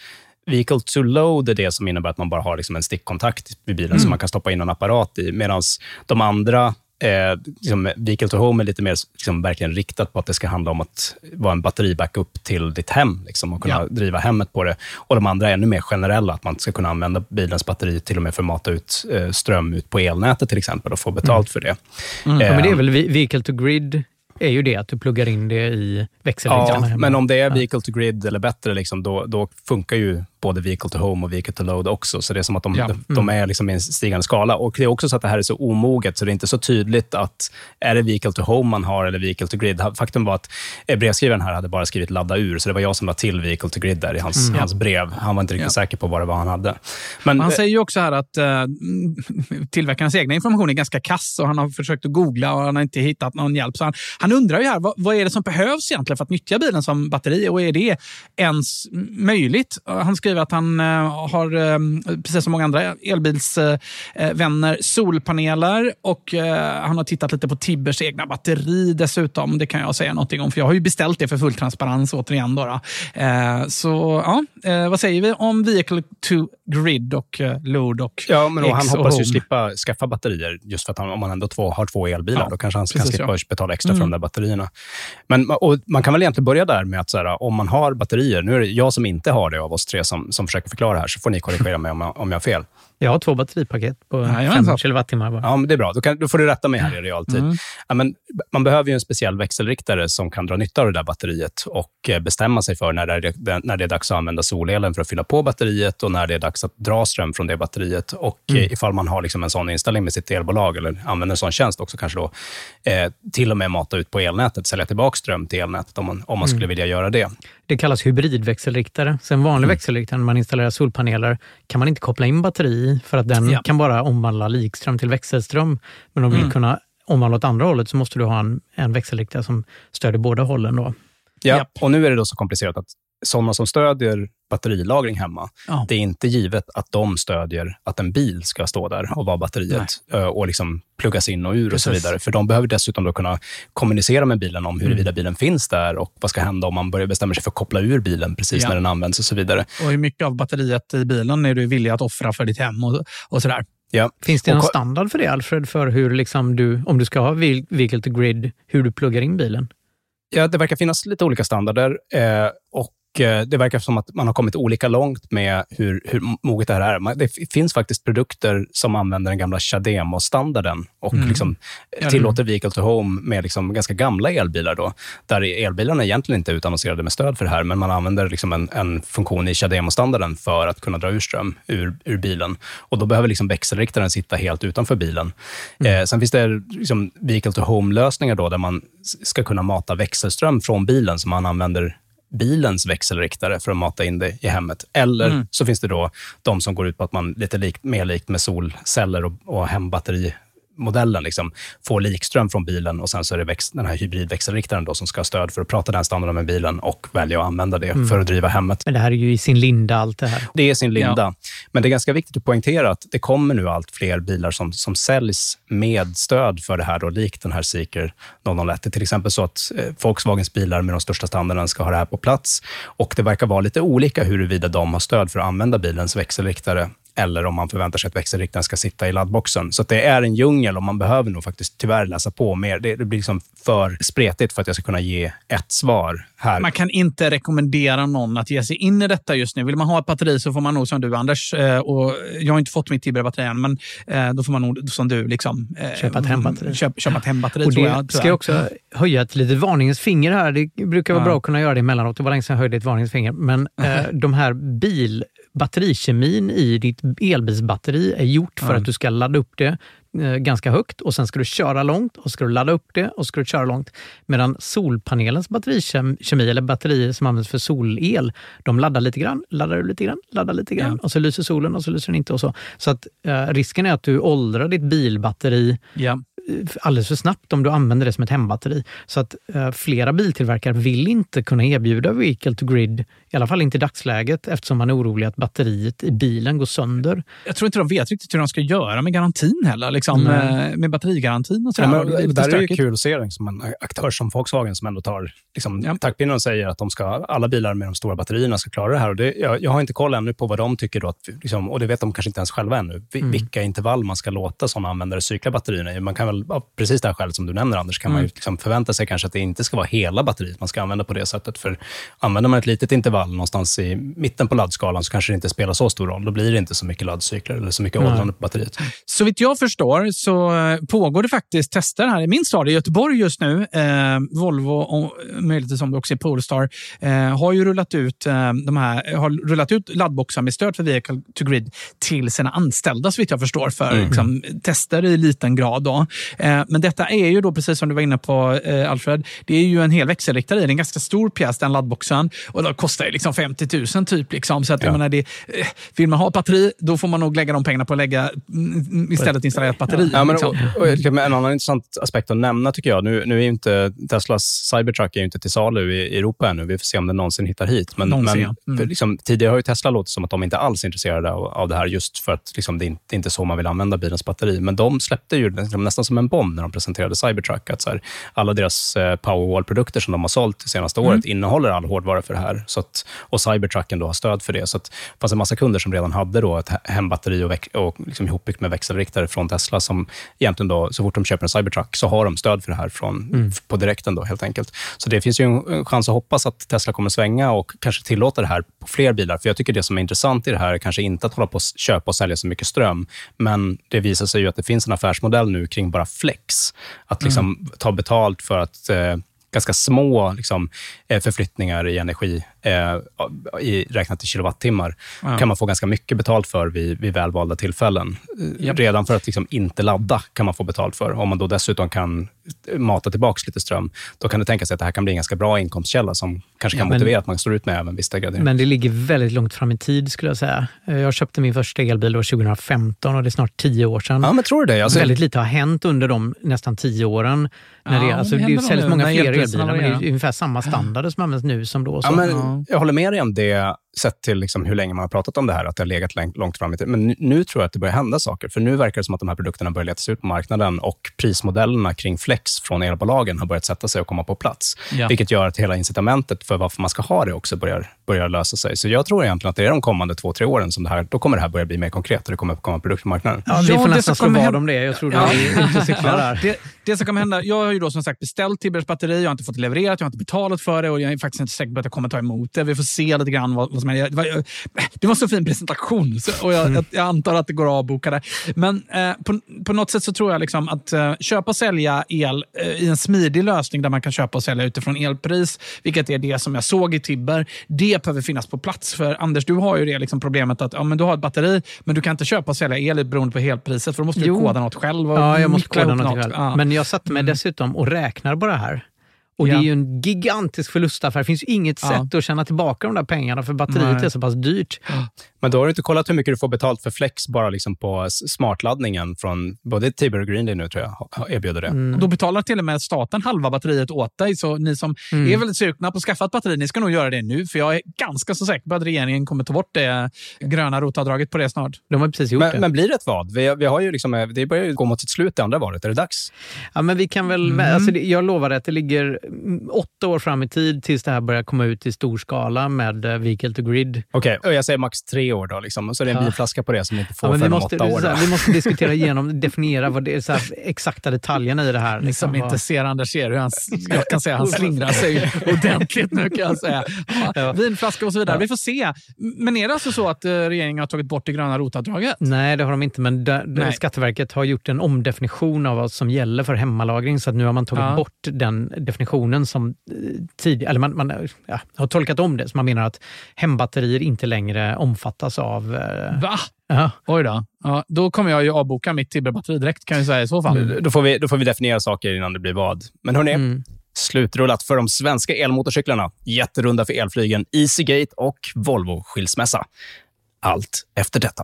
Vehicle to load är det som innebär att man bara har liksom en stickkontakt vid bilen Mm. som man kan stoppa in en apparat i. Medan de andra, eh, liksom, vehicle to home är lite mer liksom, verkligen riktat på att det ska handla om att vara en batteribackup till ditt hem liksom, och kunna Ja. driva hemmet på det. Och de andra är ännu mer generella, att man ska kunna använda bilens batteri till och med för att mata ut eh, ström ut på elnätet till exempel och få betalt för det. Ja, men det är Eh, väl vehicle to grid är ju det, att du pluggar in det i växelriggarna Ja, men om det är vehicle to grid eller bättre, liksom, då, då funkar ju både vehicle to home och vehicle to load också. Så det är som att de, Ja. de, de är liksom i en stigande skala. Och Det är också så att det här är så omoget, så det är inte så tydligt att är det vehicle to home man har eller vehicle to grid. Faktum var att eh, brevskrivaren här hade bara skrivit ladda ur, så det var jag som la till vehicle to grid där i hans, hans brev. Han var inte riktigt Ja. säker på vad det var han hade. Men, Han eh, säger ju också här att eh, [LAUGHS] tillverkarens egna information är ganska kass och han har försökt att googla och han har inte hittat någon hjälp. Så han, han undrar ju här, vad, vad, är det som behövs egentligen för att nyttja bilen som batteri och är det ens möjligt? Han skriver att han uh, har, um, precis som många andra elbilsvänner, solpaneler och han har tittat lite på Tibbers egna batteri dessutom. Det kan jag säga någonting om, för jag har ju beställt det för full transparens återigen. Då, då. så ja, vad säger vi om Vehicle to Grid och Load och Ja, men han hoppas ju slippa skaffa batterier just för att han, om man ändå två, har två elbilar, ja, då kanske han kan slippa ja. betala extra mm. för de där batterierna. Men och man kan väl egentligen börja där med att så här, om man har batterier, nu är det jag som inte har det av oss tre som, som försöker förklara det här, så får ni korrigera mig om jag, om jag har fel. Jag har två batteripaket på ja, 5 kilowattimmar. Bara. Ja, men det är bra. Då, kan, då får du rätta mig här i realtid. Mm. Ja, men man behöver ju en speciell växelriktare som kan dra nytta av det där batteriet och eh, bestämma sig för när det, är, när det är dags att använda solelen för att fylla på batteriet och när det är dags att dra ström från det batteriet. Och mm. Eh, ifall man har liksom en sån inställning med sitt elbolag eller använder en sån tjänst också kanske då eh, till och med mata ut på elnätet, sälja tillbaka ström till elnätet om man, om man mm. skulle vilja göra det. Det kallas hybridväxelriktare. Så en vanlig mm. växelriktare, när man installerar solpaneler, kan man inte koppla in batteri för att den ja. kan bara omvandla likström till växelström. Men om du mm. vill kunna omvandla åt andra hållet så måste du ha en, en växelriktare som stödjer båda hållen. Då. Ja, och nu är det då så komplicerat att sådana som stödjer batterilagring hemma, ja. det är inte givet att de stödjer att en bil ska stå där och vara batteriet Nej. Eh, och liksom pluggas in och ur Precis. och så vidare. För de behöver dessutom då kunna kommunicera med bilen om huruvida mm. bilen finns där och vad ska hända om man börjar bestämma sig för att koppla ur bilen precis ja. när den används och så vidare. Och hur mycket av batteriet i bilen är du villig att offra för ditt hem och, och sådär? Ja. Finns det någon standard för det, Alfred, för hur liksom du, om du ska ha vehicle to grid, hur du pluggar in bilen? Ja, det verkar finnas lite olika standarder. Eh, och det verkar som att man har kommit olika långt med hur, hur moget det här är. Det finns faktiskt produkter som använder den gamla Chademo-standarden och mm. liksom tillåter vehicle to home med liksom ganska gamla elbilar. Då, där elbilarna egentligen inte är utannonserade med stöd för det här, men man använder liksom en, en funktion i Chademo-standarden för att kunna dra ur ström ur, ur bilen. Och Då behöver liksom växelriktaren sitta helt utanför bilen. Mm. Eh, sen finns det liksom vehicle to home-lösningar där man ska kunna mata växelström från bilen som man använder bilens växelriktare för att mata in det i hemmet. Eller mm. så finns det då de som går ut på att man lite likt, mer likt med solceller och, och hembatteri modellen liksom, får likström från bilen och sen så är det den här hybridväxelriktaren då som ska ha stöd för att prata den standarden med bilen och välja att använda det mm. för att driva hemmet. Men det här är ju i sin linda allt det här. Det är sin linda. Ja. Men det är ganska viktigt att poängtera att det kommer nu allt fler bilar som, som säljs med stöd för det här, då, likt den här Seeker 001. Det är till exempel så att eh, Volkswagens bilar med de största standarderna ska ha det här på plats och det verkar vara lite olika huruvida de har stöd för att använda bilens växelriktare eller om man förväntar sig att växelriktaren ska sitta i laddboxen. Så det är en djungel och man behöver nog faktiskt tyvärr läsa på mer. Det, det blir liksom för spretigt för att jag ska kunna ge ett svar här. Man kan inte rekommendera någon att ge sig in i detta just nu. Vill man ha ett batteri så får man nog som du, Anders, eh, och jag har inte fått mitt Tibber-batteri än, men eh, då får man nog som du liksom, eh, köpa ett hembatteri. Köp, köpa ett hembatteri och det jag, ska jag också höja ett litet varningens finger här. Det brukar vara ja. bra att kunna göra det emellanåt. Det var länge sedan jag höjde ett varningens finger. Men mm. [LAUGHS] de här bil batterikemin i ditt elbilsbatteri är gjort för mm. att du ska ladda upp det eh, ganska högt och sen ska du köra långt och ska du ladda upp det och ska du köra långt. Medan solpanelens batterikemi eller batterier som används för solel, de laddar lite grann, laddar lite grann, laddar lite grann ja. och så lyser solen och så lyser den inte och så. Så att eh, risken är att du åldrar ditt bilbatteri ja alldeles för snabbt om du använder det som ett hembatteri. Så att eh, flera biltillverkare vill inte kunna erbjuda vehicle to grid, i alla fall inte i dagsläget, eftersom man är orolig att batteriet i bilen går sönder. Jag tror inte de vet riktigt hur de ska göra med garantin heller, liksom, med, med batterigarantin och sådär. Ja, det, det där är ju kul att se liksom, en aktör som Volkswagen som ändå tar liksom, ja. taktpinnen och säger att de ska, alla bilar med de stora batterierna ska klara det här. Och det, jag, jag har inte koll ännu på vad de tycker, då, att, liksom, och det vet de kanske inte ens själva ännu, mm. vilka intervall man ska låta sådana användare cykla batterierna i. Man kan väl väl av precis det här skälet som du nämner, Anders, kan mm. man ju liksom förvänta sig kanske att det inte ska vara hela batteriet man ska använda på det sättet. För använder man ett litet intervall någonstans i mitten på laddskalan så kanske det inte spelar så stor roll. Då blir det inte så mycket laddcykler eller så mycket mm. åldrande på batteriet. Så vitt jag förstår så eh, pågår det faktiskt tester här i min stad i Göteborg just nu. Eh, Volvo och möjligtvis om det också är Polestar eh, har ju rullat ut, eh, de här, har rullat ut laddboxar med stöd för Vehicle to Grid till sina anställda så vitt jag förstår för mm. liksom, tester i liten grad. Då. Eh, men detta är ju då, precis som du var inne på eh, Alfred, det är ju en hel växelriktare i. Är en ganska stor pjäs, den laddboxen. Och det kostar ju liksom 50 000 typ. Liksom. Så att, ja. jag menar, det, eh, vill man ha ett batteri, då får man nog lägga de pengarna på att lägga, mm, istället installera ett batteri. Ja, men, liksom. och, och, en annan intressant aspekt att nämna tycker jag, nu, nu är inte Teslas Cybertruck är inte till salu i Europa ännu. Vi får se om den någonsin hittar hit. Men, men mm. liksom, tidigare har ju Tesla låtit som att de inte alls är intresserade av, av det här, just för att liksom, det, är inte, det är inte så man vill använda bilens batteri. Men de släppte ju liksom, nästan som en bomb när de presenterade Cybertruck. Att, så här, alla deras eh, Powerwall-produkter som de har sålt det senaste mm. året innehåller all hårdvara för det här. Så att, och Cybertrucken då har stöd för det. Så att, det fanns en massa kunder som redan hade då ett hembatteri och, väx, och liksom ihopbyggt med växelriktare från Tesla, som egentligen då, så fort de köper en Cybertruck, så har de stöd för det här från, mm. på direkten. Då, helt enkelt. Så det finns ju en chans att hoppas att Tesla kommer svänga och kanske tillåta det här på fler bilar. För jag tycker det som är intressant i det här är kanske inte att hålla på att köpa och sälja så mycket ström, men det visar sig ju att det finns en affärsmodell nu kring bara flex. Att liksom mm. ta betalt för att eh, ganska små liksom, eh, förflyttningar i energi, eh, i, räknat i kilowattimmar, ja. kan man få ganska mycket betalt för vid, vid välvalda tillfällen. Yep. Redan för att liksom inte ladda kan man få betalt för. Om man då dessutom kan mata tillbaka lite ström, då kan det tänka sig att det här kan bli en ganska bra inkomstkälla som kanske kan ja, motivera att man står ut med även viss degradering. Men det ligger väldigt långt fram i tid skulle jag säga. Jag köpte min första elbil år 2015 och det är snart tio år sedan. Ja, men tror du det? Alltså... Väldigt lite har hänt under de nästan tio åren. När ja, det, alltså, det säljs många fler elbilar, men det är ungefär samma standarder som används nu som då. Så. Ja, men, jag håller med dig om det sett till liksom hur länge man har pratat om det här, att det har legat långt fram i tiden. Men nu tror jag att det börjar hända saker. För nu verkar det som att de här produkterna börjar letas ut på marknaden och prismodellerna kring Flex från elbolagen har börjat sätta sig och komma på plats. Ja. Vilket gör att hela incitamentet för varför man ska ha det också börjar, börjar lösa sig. Så jag tror egentligen att det är de kommande två, tre åren som det här, då kommer det här börja bli mer konkret och det kommer komma produkter på marknaden. Ja, vi får nästan slå vad om det. Jag tror ja. det är ute där. Det, [LAUGHS] det som kommer hända, jag har ju då som sagt beställt Tibbers batteri, jag har inte fått det levererat, jag har inte betalat för det och jag är faktiskt inte säker på att jag kommer ta emot det. Vi får se lite grann vad, vad som händer det var så fin presentation och jag, mm. jag, antar att det går att avboka det. Men eh, på, på något sätt så tror jag liksom att eh, köpa och sälja el eh, i en smidig lösning där man kan köpa och sälja utifrån elpris, vilket är det som jag såg i Tibber, det behöver finnas på plats. För Anders, du har ju det liksom problemet att ja, men du har ett batteri, men du kan inte köpa och sälja el beroende på elpriset, för då måste du jo. koda något själv. ja, jag måste koda något, något själv. Ja. Men jag satte mig mm. dessutom och räknar på det här. Och ja. det är ju en gigantisk förlustaffär. Det finns ju inget ja. sätt att tjäna tillbaka de där pengarna för batteriet Nej. är så pass dyrt. Men då har du inte kollat hur mycket du får betalt för Flex bara liksom på smartladdningen från både Tibber och Greenday nu tror jag erbjuder det. Mm. Då betalar till och med staten halva batteriet åt dig. Så ni som mm. är väldigt sugna på att skaffa ett batteri, ni ska nog göra det nu. För jag är ganska så säker på att regeringen kommer ta bort det gröna rotavdraget på det snart. De har precis gjort men, det. Men blir det ett vad? Vi, vi har ju liksom, det börjar ju gå mot sitt slut det andra valet. Är det dags? Ja, men vi kan väl... Mm. Alltså, jag lovar att det ligger åtta år fram i tid tills det här börjar komma ut i stor skala med uh, Vehicle to Grid. Okej, okay. jag säger max tre år då. Liksom. Så det är en ja. bilflaska på det som inte får ja, förrän åtta år. Här, vi måste diskutera [LAUGHS] igenom, definiera vad det är, så här, exakta detaljerna i det här. Ni liksom. som inte ser Anders ser hur han, jag kan säga han [LAUGHS] slingrar sig ordentligt nu kan jag säga. [LAUGHS] Ja. Vinflaska och så vidare. Vi får se. Men är det alltså så att uh, regeringen har tagit bort det gröna rotavdraget? Nej, det har de inte. Men där, Skatteverket har gjort en omdefinition av vad som gäller för hemmalagring. Så att nu har man tagit bort den definitionen som tidigare, eller man, man ja, har tolkat om det, så man menar att hembatterier inte längre omfattas av... Eh, Va? Ja. Oj då. Ja, då kommer jag ju avboka mitt Tibber-batteri direkt kan jag säga i så fall. Mm. Då, får vi, då får vi definiera saker innan det blir vad. Men hörni, mm. slutrullat för de svenska elmotorcyklarna, jätterunda för elflygen, Easygate och Volvo-skilsmässa. Allt efter detta.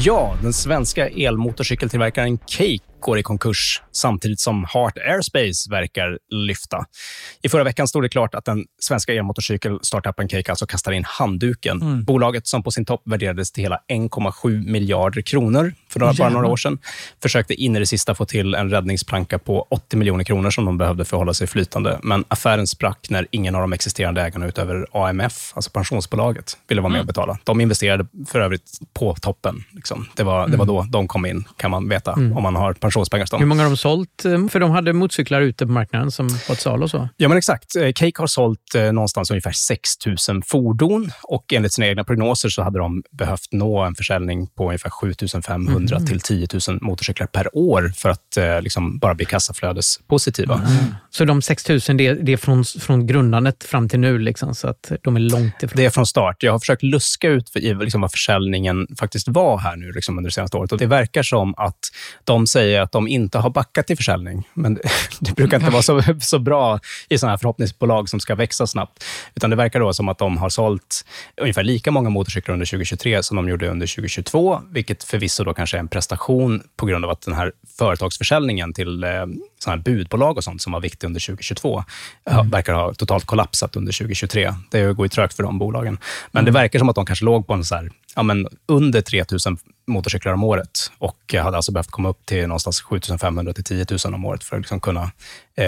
Ja, den svenska elmotorcykeltillverkaren Cake går i konkurs samtidigt som Heart Airspace verkar lyfta. I förra veckan stod det klart att den svenska elmotorcykel-startupen Cake alltså kastar in handduken. Mm. Bolaget som på sin topp värderades till hela 1,7 miljarder kronor för några, bara några år sedan försökte in i det sista få till en räddningsplanka på 80 miljoner kronor som de behövde för att hålla sig flytande. Men affären sprack när ingen av de existerande ägarna utöver AMF, alltså pensionsbolaget, ville vara med och mm. betala. De investerade för övrigt på toppen. Liksom. Det, var, det var mm. då de kom in, kan man veta, mm. om man har pensionspengar. Hur många har de sålt? Eh, för de hade motorcyklar ute på marknaden som på ett sal och så. Ja, men exakt. Eh, Cake har sålt eh, någonstans ungefär 6 000 fordon och enligt sina egna prognoser så hade de behövt nå en försäljning på ungefär 7 500 mm. till 10 000 motorcyklar per år för att liksom bara bli kassaflödespositiva. Mm. Så de 6 000 det, det är från, från grundandet fram till nu, liksom, så att de är långt ifrån? Det är från start. Jag har försökt luska ut liksom, vad försäljningen faktiskt var här nu liksom, under det senaste året och det verkar som att de säger att de inte har backat i försäljning. Men det, [LAUGHS] det brukar inte vara så, så bra i sådana här förhoppningsbolag som ska växa snabbt. Utan det verkar då som att de har sålt ungefär lika många motorcyklar under 2023 som de gjorde under 2022, vilket förvisso då kanske är en prestation på grund av att den här företagsförsäljningen till eh, såna här budbolag och sånt som var viktig under 2022 mm. verkar ha totalt kollapsat under 2023. Det går ju trögt för de bolagen. Men mm. det verkar som att de kanske låg på en så här, ja, men under 3 000 motorcyklar om året. Och hade alltså behövt komma upp till någonstans 7500 till 10 000 om året för att liksom kunna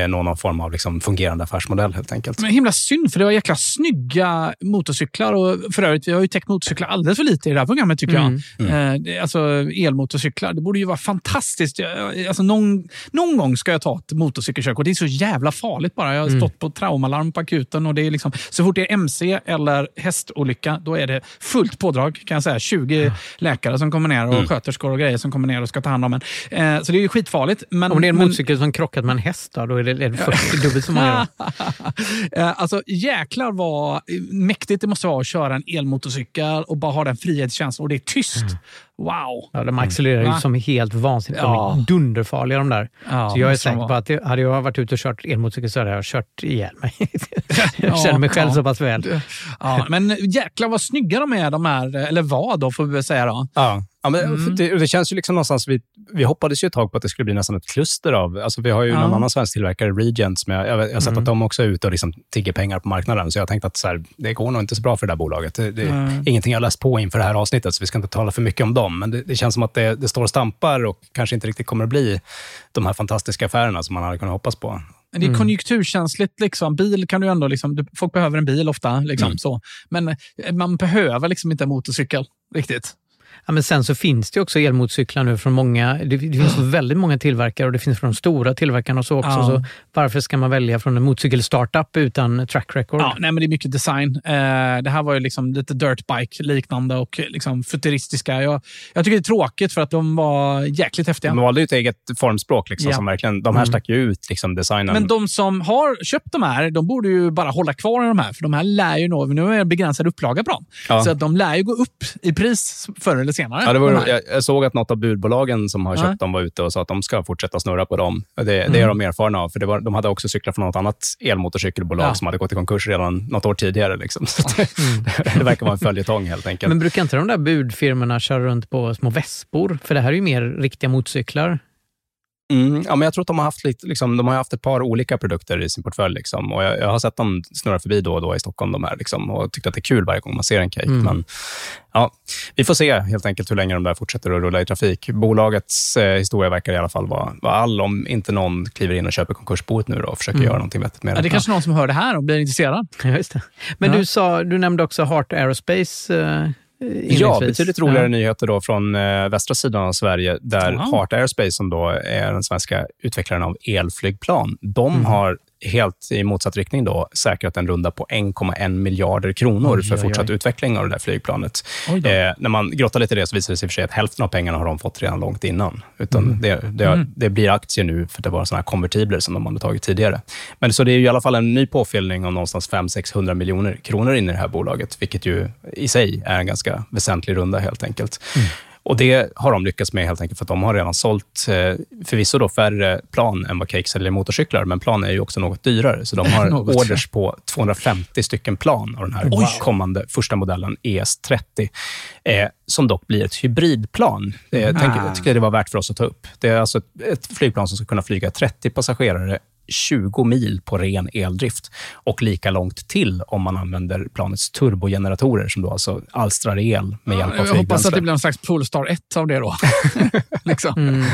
någon form av liksom fungerande affärsmodell helt enkelt. Men himla synd, för det var jäkla snygga motorcyklar. Och för övrigt, vi har ju täckt motorcyklar alldeles för lite i det här programmet tycker mm. jag. Mm. Eh, alltså elmotorcyklar, det borde ju vara fantastiskt. Alltså, någon, någon gång ska jag ta ett motorcykelkörkort. Det är så jävla farligt bara. Jag har mm. stått på traumalarm på akuten och det är liksom, så fort det är MC eller hästolycka, då är det fullt pådrag kan jag säga. 20 mm. läkare som kommer ner och mm. sköterskor och grejer som kommer ner och ska ta hand om en. Eh, så det är ju skitfarligt. Men, Om det är en men, motorcykel som krockat med en häst, då, då är det, är det 40 dubbelt så många. [LAUGHS] eh, alltså jäklar vad mäktigt det måste vara att köra en elmotorcykel och bara ha den frihetskänslan och det är tyst. Mm. Wow! Ja, de accelererar ju som helt vansinnigt. Ja. De är dunderfarliga de där. Ja, så jag är säker på att det, hade jag varit ute och kört elmotorcykel så hade jag kört ihjäl mig. [LAUGHS] jag känner mig själv så pass väl. Ja, men jäklar vad snygga de är, de här, eller vad då får vi väl säga. Då. Ja. Ja, men mm. det, det, känns ju liksom någonstans, vi, vi hoppades ju ett tag på att det skulle bli nästan ett kluster av, alltså vi har ju ja. någon annan svensk tillverkare, Regent, som jag, jag, jag har sett mm. att de också är ute och liksom tigger pengar på marknaden, så jag tänkte att så här, det går nog inte så bra för det där bolaget. Det, det mm. ingenting jag läst på inför det här avsnittet, så vi ska inte tala för mycket om dem, men det, det känns som att det, det står och stampar och kanske inte riktigt kommer att bli de här fantastiska affärerna som man hade kunnat hoppas på. Det är mm. konjunkturkänsligt. Liksom. Bil kan du ändå... Liksom, folk behöver en bil ofta. Liksom, mm. så. Men eh, man behöver liksom inte en motorcykel riktigt. Ja, men sen så finns det också elmotorcyklar nu från många, det, det finns mm. väldigt många tillverkare och det finns från de stora tillverkarna och så också. Ja. Så varför ska man välja från en motorcykelstartup utan track record? Ja, nej, men det är mycket design. Eh, det här var ju liksom lite dirtbike liknande och liksom futuristiska. Jag, jag tycker det är tråkigt för att de var jäkligt häftiga. De valde ju ett eget formspråk. Liksom, ja. som verkligen, de här mm. stack ju ut liksom, designen. Men de som har köpt de här, de borde ju bara hålla kvar i de här. För de här lär ju nå, nu är det begränsad upplaga på dem. Ja. Så att de lär ju gå upp i pris förr eller senare. Ja, det var, jag, jag, såg att något av budbolagen som har köpt ja. dem var ute och sa att de ska fortsätta snurra på dem. Det, det mm. är de erfarna av, för var, de hade också cyklar från något annat elmotorcykelbolag ja. som hade gått i konkurs redan något år tidigare. Liksom. Det, [LAUGHS] mm. [LAUGHS] det, verkar vara en följetong helt enkelt. Men brukar inte de där budfirmorna köra runt på små vespor? För det här är ju mer riktiga motorcyklar. Mm, ja, men jag tror att de har haft, lite, liksom, de har haft ett par olika produkter i sin portfölj. Liksom, och jag, jag, har sett dem snurra förbi då och då i Stockholm de här, liksom, och tyckt att det är kul varje gång man ser en cake. Mm. Men, ja, vi får se helt enkelt hur länge de där fortsätter att rulla i trafik. Bolagets eh, historia verkar i alla fall vara, vara all om inte någon kliver in och köper konkursboet nu då och försöker mm. göra någonting vettigt med ja, det. är kanske någon som hör det här och blir intresserad. Ja, det. Men ja. du, sa, du nämnde också Heart Aerospace. Eh Ja, betydligt roligare ja. nyheter då från eh, västra sidan av Sverige, där wow. Heart Aerospace, som då är den svenska utvecklaren av elflygplan, de mm. har helt i motsatt riktning då, säkrat en runda på 1,1 miljarder kronor oj, för fortsatt oj, oj. utveckling av det där flygplanet. Eh, när man grottar lite i det så visar det sig för sig att hälften av pengarna har de fått redan långt innan. Utan mm. det, det, mm. det, blir aktier nu, för det var såna här konvertibler som de hade tagit tidigare. Men så det är i alla fall en ny påfyllning om någonstans 500-600 miljoner kronor in i det här bolaget, vilket ju i sig är en ganska väsentlig runda helt enkelt. Mm. Och Det har de lyckats med helt enkelt för att de har redan sålt eh, förvisso då färre plan än vad Cake säljer motorcyklar, men plan är ju också något dyrare. Så de [LAUGHS] har orders på 250 stycken plan av den här Oj. kommande första modellen ES30, eh, som dock blir ett hybridplan. Eh, tänk, Ah. jag tycker det var värt för oss att ta upp. Det är alltså ett, ett flygplan som ska kunna flyga 30 passagerare 20 mil på ren eldrift och lika långt till om man använder planets turbogeneratorer som då alltså alstrar el med hjälp av Jag hoppas att flygbränsle. det blir någon slags Polestar 1 av det då. [LAUGHS] liksom. Mm.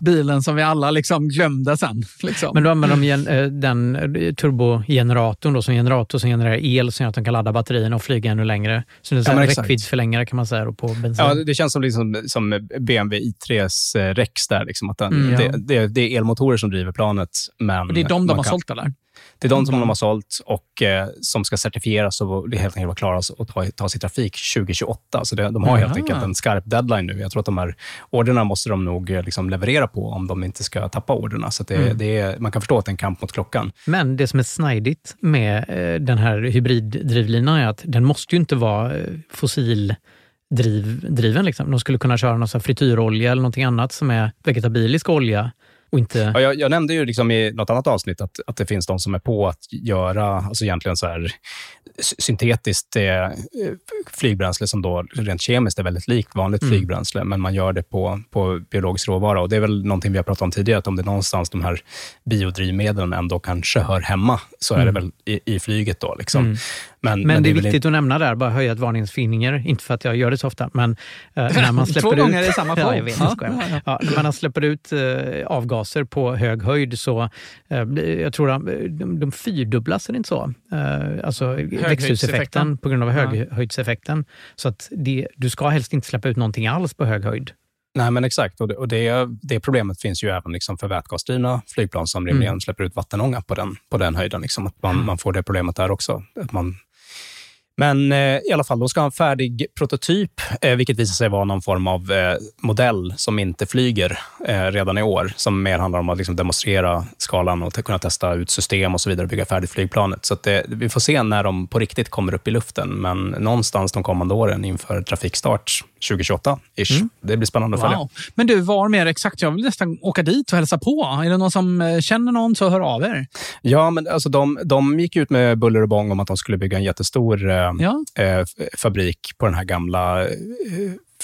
Bilen som vi alla liksom glömde sen. Liksom. Men då använder de eh, den eh, turbogeneratorn då, som generator som genererar el som gör att de kan ladda batterierna och flyga ännu längre. Så det är en Ja, räckviddsförlängare kan man säga då, på bensin. Ja, det känns som, liksom, som BMW i3s eh, Rex. Där, liksom, att den, Mm, ja. det, det, det är elmotorer som driver planet. Men Och det är de de har kan- sålt eller? Det är de som de har sålt och eh, som ska certifieras och det helt enkelt vara klara att ta, tas i trafik 2028. Så det, de har helt enkelt en skarp deadline nu. Jag tror att de här orderna måste de nog eh, liksom leverera på om de inte ska tappa orderna. Så det, Mm. det är, man kan förstå att det är en kamp mot klockan. Men det som är snajdigt med eh, den här hybriddrivlinan är att den måste ju inte vara eh, fossildriven. Liksom. De skulle kunna köra någon frityrolja eller någonting annat som är vegetabilisk olja och inte... Ja, jag, jag nämnde ju liksom i något annat avsnitt att, att det finns de som är på att göra alltså egentligen så här, sy- syntetiskt eh, flygbränsle som då rent kemiskt är väldigt likt vanligt Mm. flygbränsle, men man gör det på, på biologisk råvara. Och Det är väl någonting vi har pratat om tidigare, att om det är någonstans de här biodrivmedlen ändå kanske hör hemma, så är Mm. det väl i, i flyget. då. Liksom. Mm. Men, Men, det är viktigt att nämna där, bara höja ett varningens finger. Inte för att jag gör det så ofta, men eh, [LAUGHS] när man släpper Två ut... gånger i samma [LAUGHS] ja, podd. jag vet, Ja, ja, ja. Ja, när man släpper ut eh, avgaser på hög höjd så, eh, jag tror de, de, de fyrdubblas, det inte så? Alltså växthuseffekten på grund av Ja. höghöjdseffekten. Så att det, du ska helst inte släppa ut någonting alls på hög höjd. Nej, men exakt. Och det, och det, det problemet finns ju även liksom för vätgasdrivna flygplan som rimligen Mm. släpper ut vattenånga på den, på den höjden. Liksom, att man, man får det problemet där också. Att man, men eh, i alla fall, de ska ha en färdig prototyp, eh, vilket visar sig vara någon form av eh, modell som inte flyger eh, redan i år. Som mer handlar om att liksom, demonstrera skalan och kunna testa ut system och så vidare, bygga färdigt flygplanet. Så att det, vi får se när de på riktigt kommer upp i luften, men någonstans de kommande åren inför trafikstart 2028-ish. Det blir spännande att följa. Wow. Men du, var mer exakt? Jag vill nästan åka dit och hälsa på. Är det någon som eh, känner någon så hör av er. Ja, men alltså de, de gick ut med buller och bång om att de skulle bygga en jättestor eh, Ja. eh, fabrik på den här gamla eh,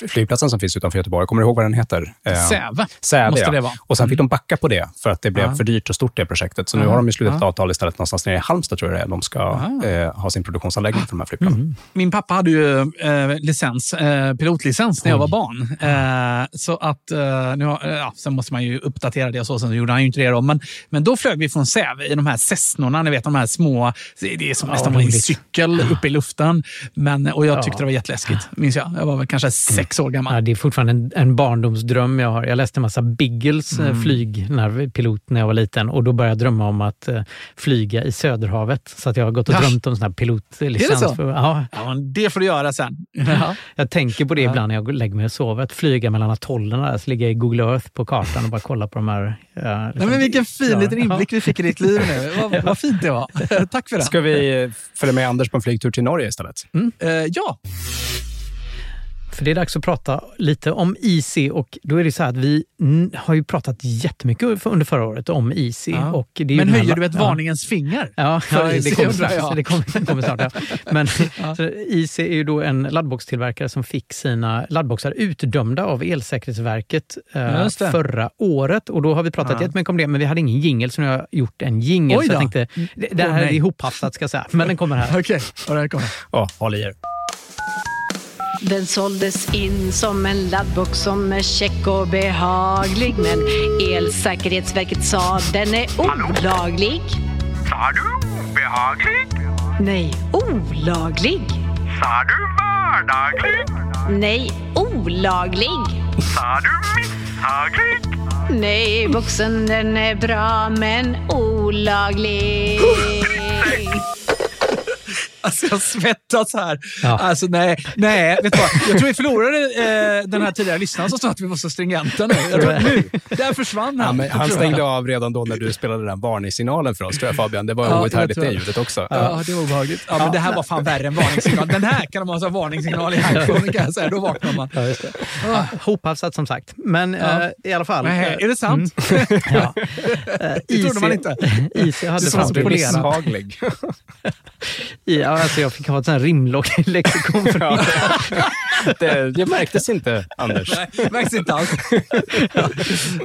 flygplatsen som finns utanför Göteborg. Kommer du ihåg vad den heter? Eh, Säve Säve, måste ja. det vara. Och sen fick Mm. de backa på det för att det blev Ja. för dyrt och stort det projektet. Så nu Ja. har de ju slutit ett Ja. avtal istället någonstans nere i Halmstad, tror jag det är. De ska eh, ha sin produktionsanläggning för de här flygplanen. Min pappa hade ju eh, licens, eh, pilotlicens när jag var barn. Eh, så att, eh, nu har, ja, sen måste man ju uppdatera det och så, sen gjorde han ju inte det. Då. Men, men då flög vi från Säve i de här Cessnorna, ni vet de här små, det är som Ja, nästan var en cykel uppe i luften. Men, och jag tyckte Ja. det var jätteläskigt, minns jag. Jag var väl kanske sex år gammal. Ja, det är fortfarande en, en barndomsdröm jag har. Jag läste en massa Biggles Mm. mm. flygpilot när jag var liten och då började jag drömma om att eh, flyga i Söderhavet. Så att jag har gått och Ja. drömt om sån här pilotlicens. Är det så? För, ja, Ja, det får du göra sen. Ja. [LAUGHS] jag tänker på det ibland när jag lägger mig och sover. Att flyga mellan atollerna, där, så ligga i Google Earth på kartan och bara kolla på de här... eh, Nej, liksom, men vilken fin liten inblick vi fick i ditt liv nu. [LAUGHS] Vad, vad fint det var. Tack för det. Ska vi eh, följa med Anders på en flygtur till Norge istället? Eh, ja, För det är dags att prata lite om IC och då är det så här att vi har ju pratat jättemycket under förra året om IC. Ja. Och det är men den höjer du ett ja. varningens finger? Ja, ja det kommer snart. Det kommer, det kommer snart ja. Men [LAUGHS] IC är ju då en laddboxtillverkare som fick sina laddboxar utdömda av Elsäkerhetsverket eh, förra året. Och då har vi pratat Ja. jättemycket om det, men vi hade ingen jingel så nu har jag gjort en jingel. Så jag tänkte, det, det här är nej. ihophafsat ska jag säga, men den kommer här. [LAUGHS] Okej, och där kommer Ja, håll i er. Den såldes in som en laddbox som är check och behaglig Men Elsäkerhetsverket sa den är olaglig. Sa du obehaglig? Nej, olaglig. Sa du vardaglig? Nej, olaglig. Sa du misshaglig? Nej, boxen den är bra men olaglig. Alltså jag svettas här. Ja. Alltså nej, nej, vet du vad? Jag tror vi förlorade eh, den här tidigare lyssnaren som sa att vi var så stringenta nu. Jag tror, nu där försvann Ja, han. men Jag han stängde av redan då när du spelade den varningssignalen för oss, tror jag Fabian. Det var Ja, outhärdligt det det. ljudet också. Ja, det var obehagligt. Ja, men det här var fan värre än varningssignal. Den här kan de ha som varningssignal i iPhone, kan jag säga. Då vaknar man. Ja, just det. Ja, hophafsat som sagt. Men Ja. eh, i alla fall. Nej, eh, är det sant? [LAUGHS] Ja. Det trodde man inte. Easy hade Det var så fram till polerat. Missaglig. [LAUGHS] Ja, alltså jag fick ha ett sånt här rimlexikon för [LAUGHS] Ja. det, det märktes inte, Anders. Nej, märks inte alls.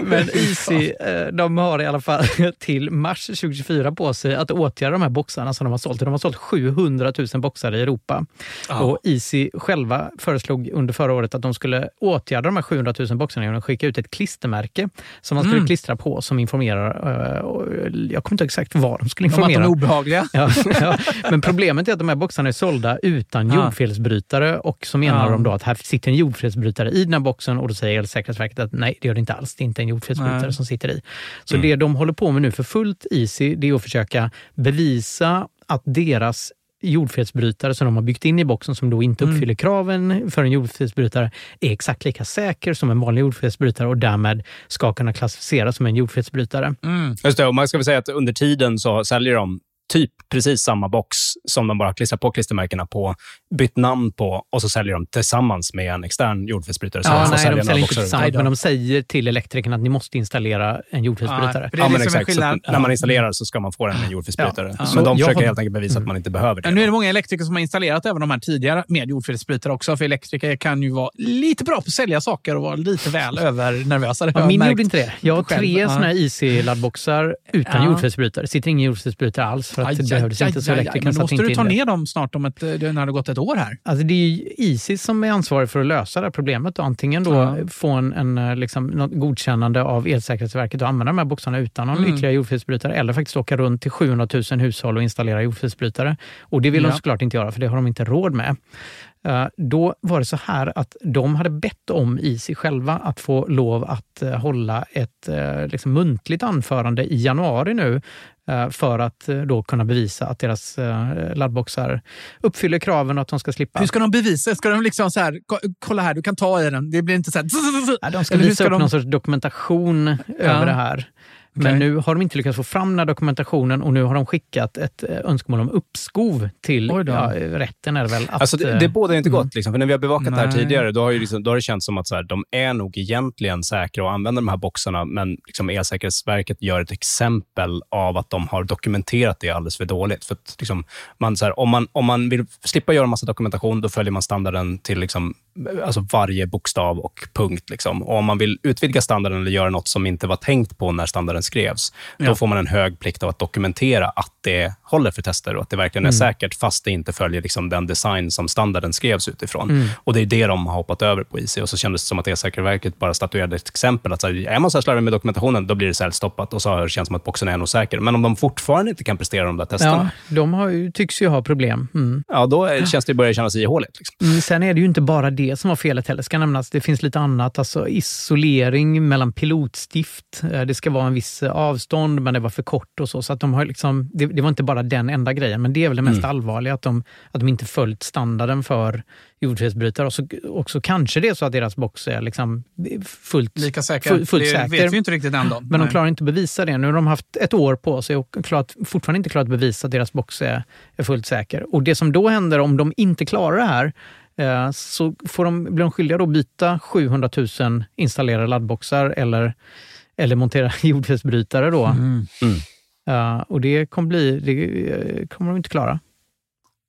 Men Easy, eh, de har i alla fall till mars 2024 på sig att åtgärda de här boxarna som de har sålt. De har sålt 700 000 boxar i Europa. Ja. Och Easy själva föreslog under förra året att de skulle åtgärda de här 700 000 boxarna genom att skicka ut ett klistermärke som man skulle Mm. klistra på som informerar. eh, Jag kommer inte ihåg exakt vad de skulle Om att de informera. är obehagliga. Ja, ja. Men problemet är att de här boxarna är sålda utan Ja. jordfelsbrytare och så menar Ja. de då att här sitter en jordfelsbrytare i den här boxen och då säger Elsäkerhetsverket att nej, det gör det inte alls. Det är inte en jordfelsbrytare Nej. som sitter i. Så det de håller på med nu för fullt Easy, det är att försöka bevisa att deras jordfelsbrytare som de har byggt in i boxen som då inte Mm. uppfyller kraven för en jordfelsbrytare är exakt lika säker som en vanlig jordfelsbrytare och därmed ska kunna klassificeras som en jordfelsbrytare. Mm. Just det, och man ska väl säga att under tiden så säljer de typ precis samma box som de bara klistrar på klistermärkena på, bytt namn på och så säljer de tillsammans med en extern jordfelsbrytare. Så Ja, nej, sälja de säljer inte tillsammans, men de säger till elektrikerna att ni måste installera en jordfelsbrytare. för det är Ja, men liksom en exakt. Så skillnad. när man installerar så ska man få den med jordfelsbrytare. Ja. Men de försöker har- helt enkelt bevisa att man inte behöver det. Ja, nu är det många elektriker som har installerat även de här tidigare med jordfelsbrytare också. För elektriker kan ju vara lite bra på att sälja saker och vara lite väl [LAUGHS] övernervösa. Ja, jag min gjorde inte det. Jag har tre Ja. såna här Easy-laddboxar utan Ja. jordfelsbrytare. Det sitter ingen jordfelsbrytare alls för att Aj, det behövdes aj, inte så elektrikern Men då måste du ta det. ner dem snart om ett, det när det gått ett år här. Alltså det är ju Easy som är ansvarig för att lösa det här problemet. Och antingen då Ja. få en, en eh, liksom, något godkännande av Elsäkerhetsverket och använda de här boxarna utan någon Mm. ytterligare jordfelsbrytare eller faktiskt åka runt till 700 000 hushåll och installera jordfelsbrytare. Och det vill Ja. de såklart inte göra för det har de inte råd med. Eh, Då var det så här att de hade bett om Easy själva att få lov att eh, hålla ett eh, liksom muntligt anförande i januari nu för att då kunna bevisa att deras laddboxar uppfyller kraven och att de ska slippa. Hur ska de bevisa? Ska de liksom så här, ko- kolla här, du kan ta i den. Det blir inte så här... Ja, de ska Eller visa ska upp de- någon sorts dokumentation över det här. Men nu har de inte lyckats få fram den här dokumentationen och nu har de skickat ett eh, önskemål om uppskov till ja, rätten. Är det väl att, Alltså det, det båda inte gott. Liksom. För när vi har bevakat det här Nej. tidigare, då har, ju liksom, då har det känts som att så här, de är nog egentligen säkra och använder de här boxarna, men liksom Elsäkerhetsverket gör ett exempel av att de har dokumenterat det alldeles för dåligt. För att, liksom, man, så här, om, man, om man vill slippa göra massa dokumentation, då följer man standarden till liksom, alltså varje bokstav och punkt. Liksom. Och om man vill utvidga standarden eller göra något som inte var tänkt på när standarden skrevs, Ja. då får man en hög plikt av att dokumentera att det håller för tester och att det verkligen är Mm. säkert, fast det inte följer liksom den design som standarden skrevs utifrån. Mm. Och Det är det de har hoppat över på IC. Och så kändes det som att Elsäkerhetsverket bara statuerade ett exempel. Att så här, är man så här slarvig med dokumentationen, då blir det säljstoppat och så har det som att boxen är nog säker. Men om de fortfarande inte kan prestera de där ja, testerna, de har, tycks ju ha problem. Mm. ja, då känns det börjar kännas ihåligt. Liksom. Mm, Sen är det ju inte bara det som var felet heller. ska nämnas. Det finns lite annat. Alltså isolering mellan pilotstift. Eh, Det ska vara en viss eh, avstånd, men det var för kort och så. så att de har liksom, det, det var inte bara den enda grejen, men det är väl det mest Mm. allvarliga. Att de, att de inte följt standarden för jordfelsbrytare. Och så, också kanske det är så att deras box är liksom fullt, Lika säker. full- fullt det säker. vet vi inte riktigt än då. Men de Nej. klarar inte att bevisa det. Nu har de haft ett år på sig och klarat, fortfarande inte klarat att bevisa att deras box är, är fullt säker. Och det som då händer om de inte klarar det här så får de, blir de skyldiga då att byta 700 000 installerade laddboxar eller, eller montera [LAUGHS] jordfelsbrytare. Då. Mm. Eh, och det kommer, bli, det eh, kommer de inte klara.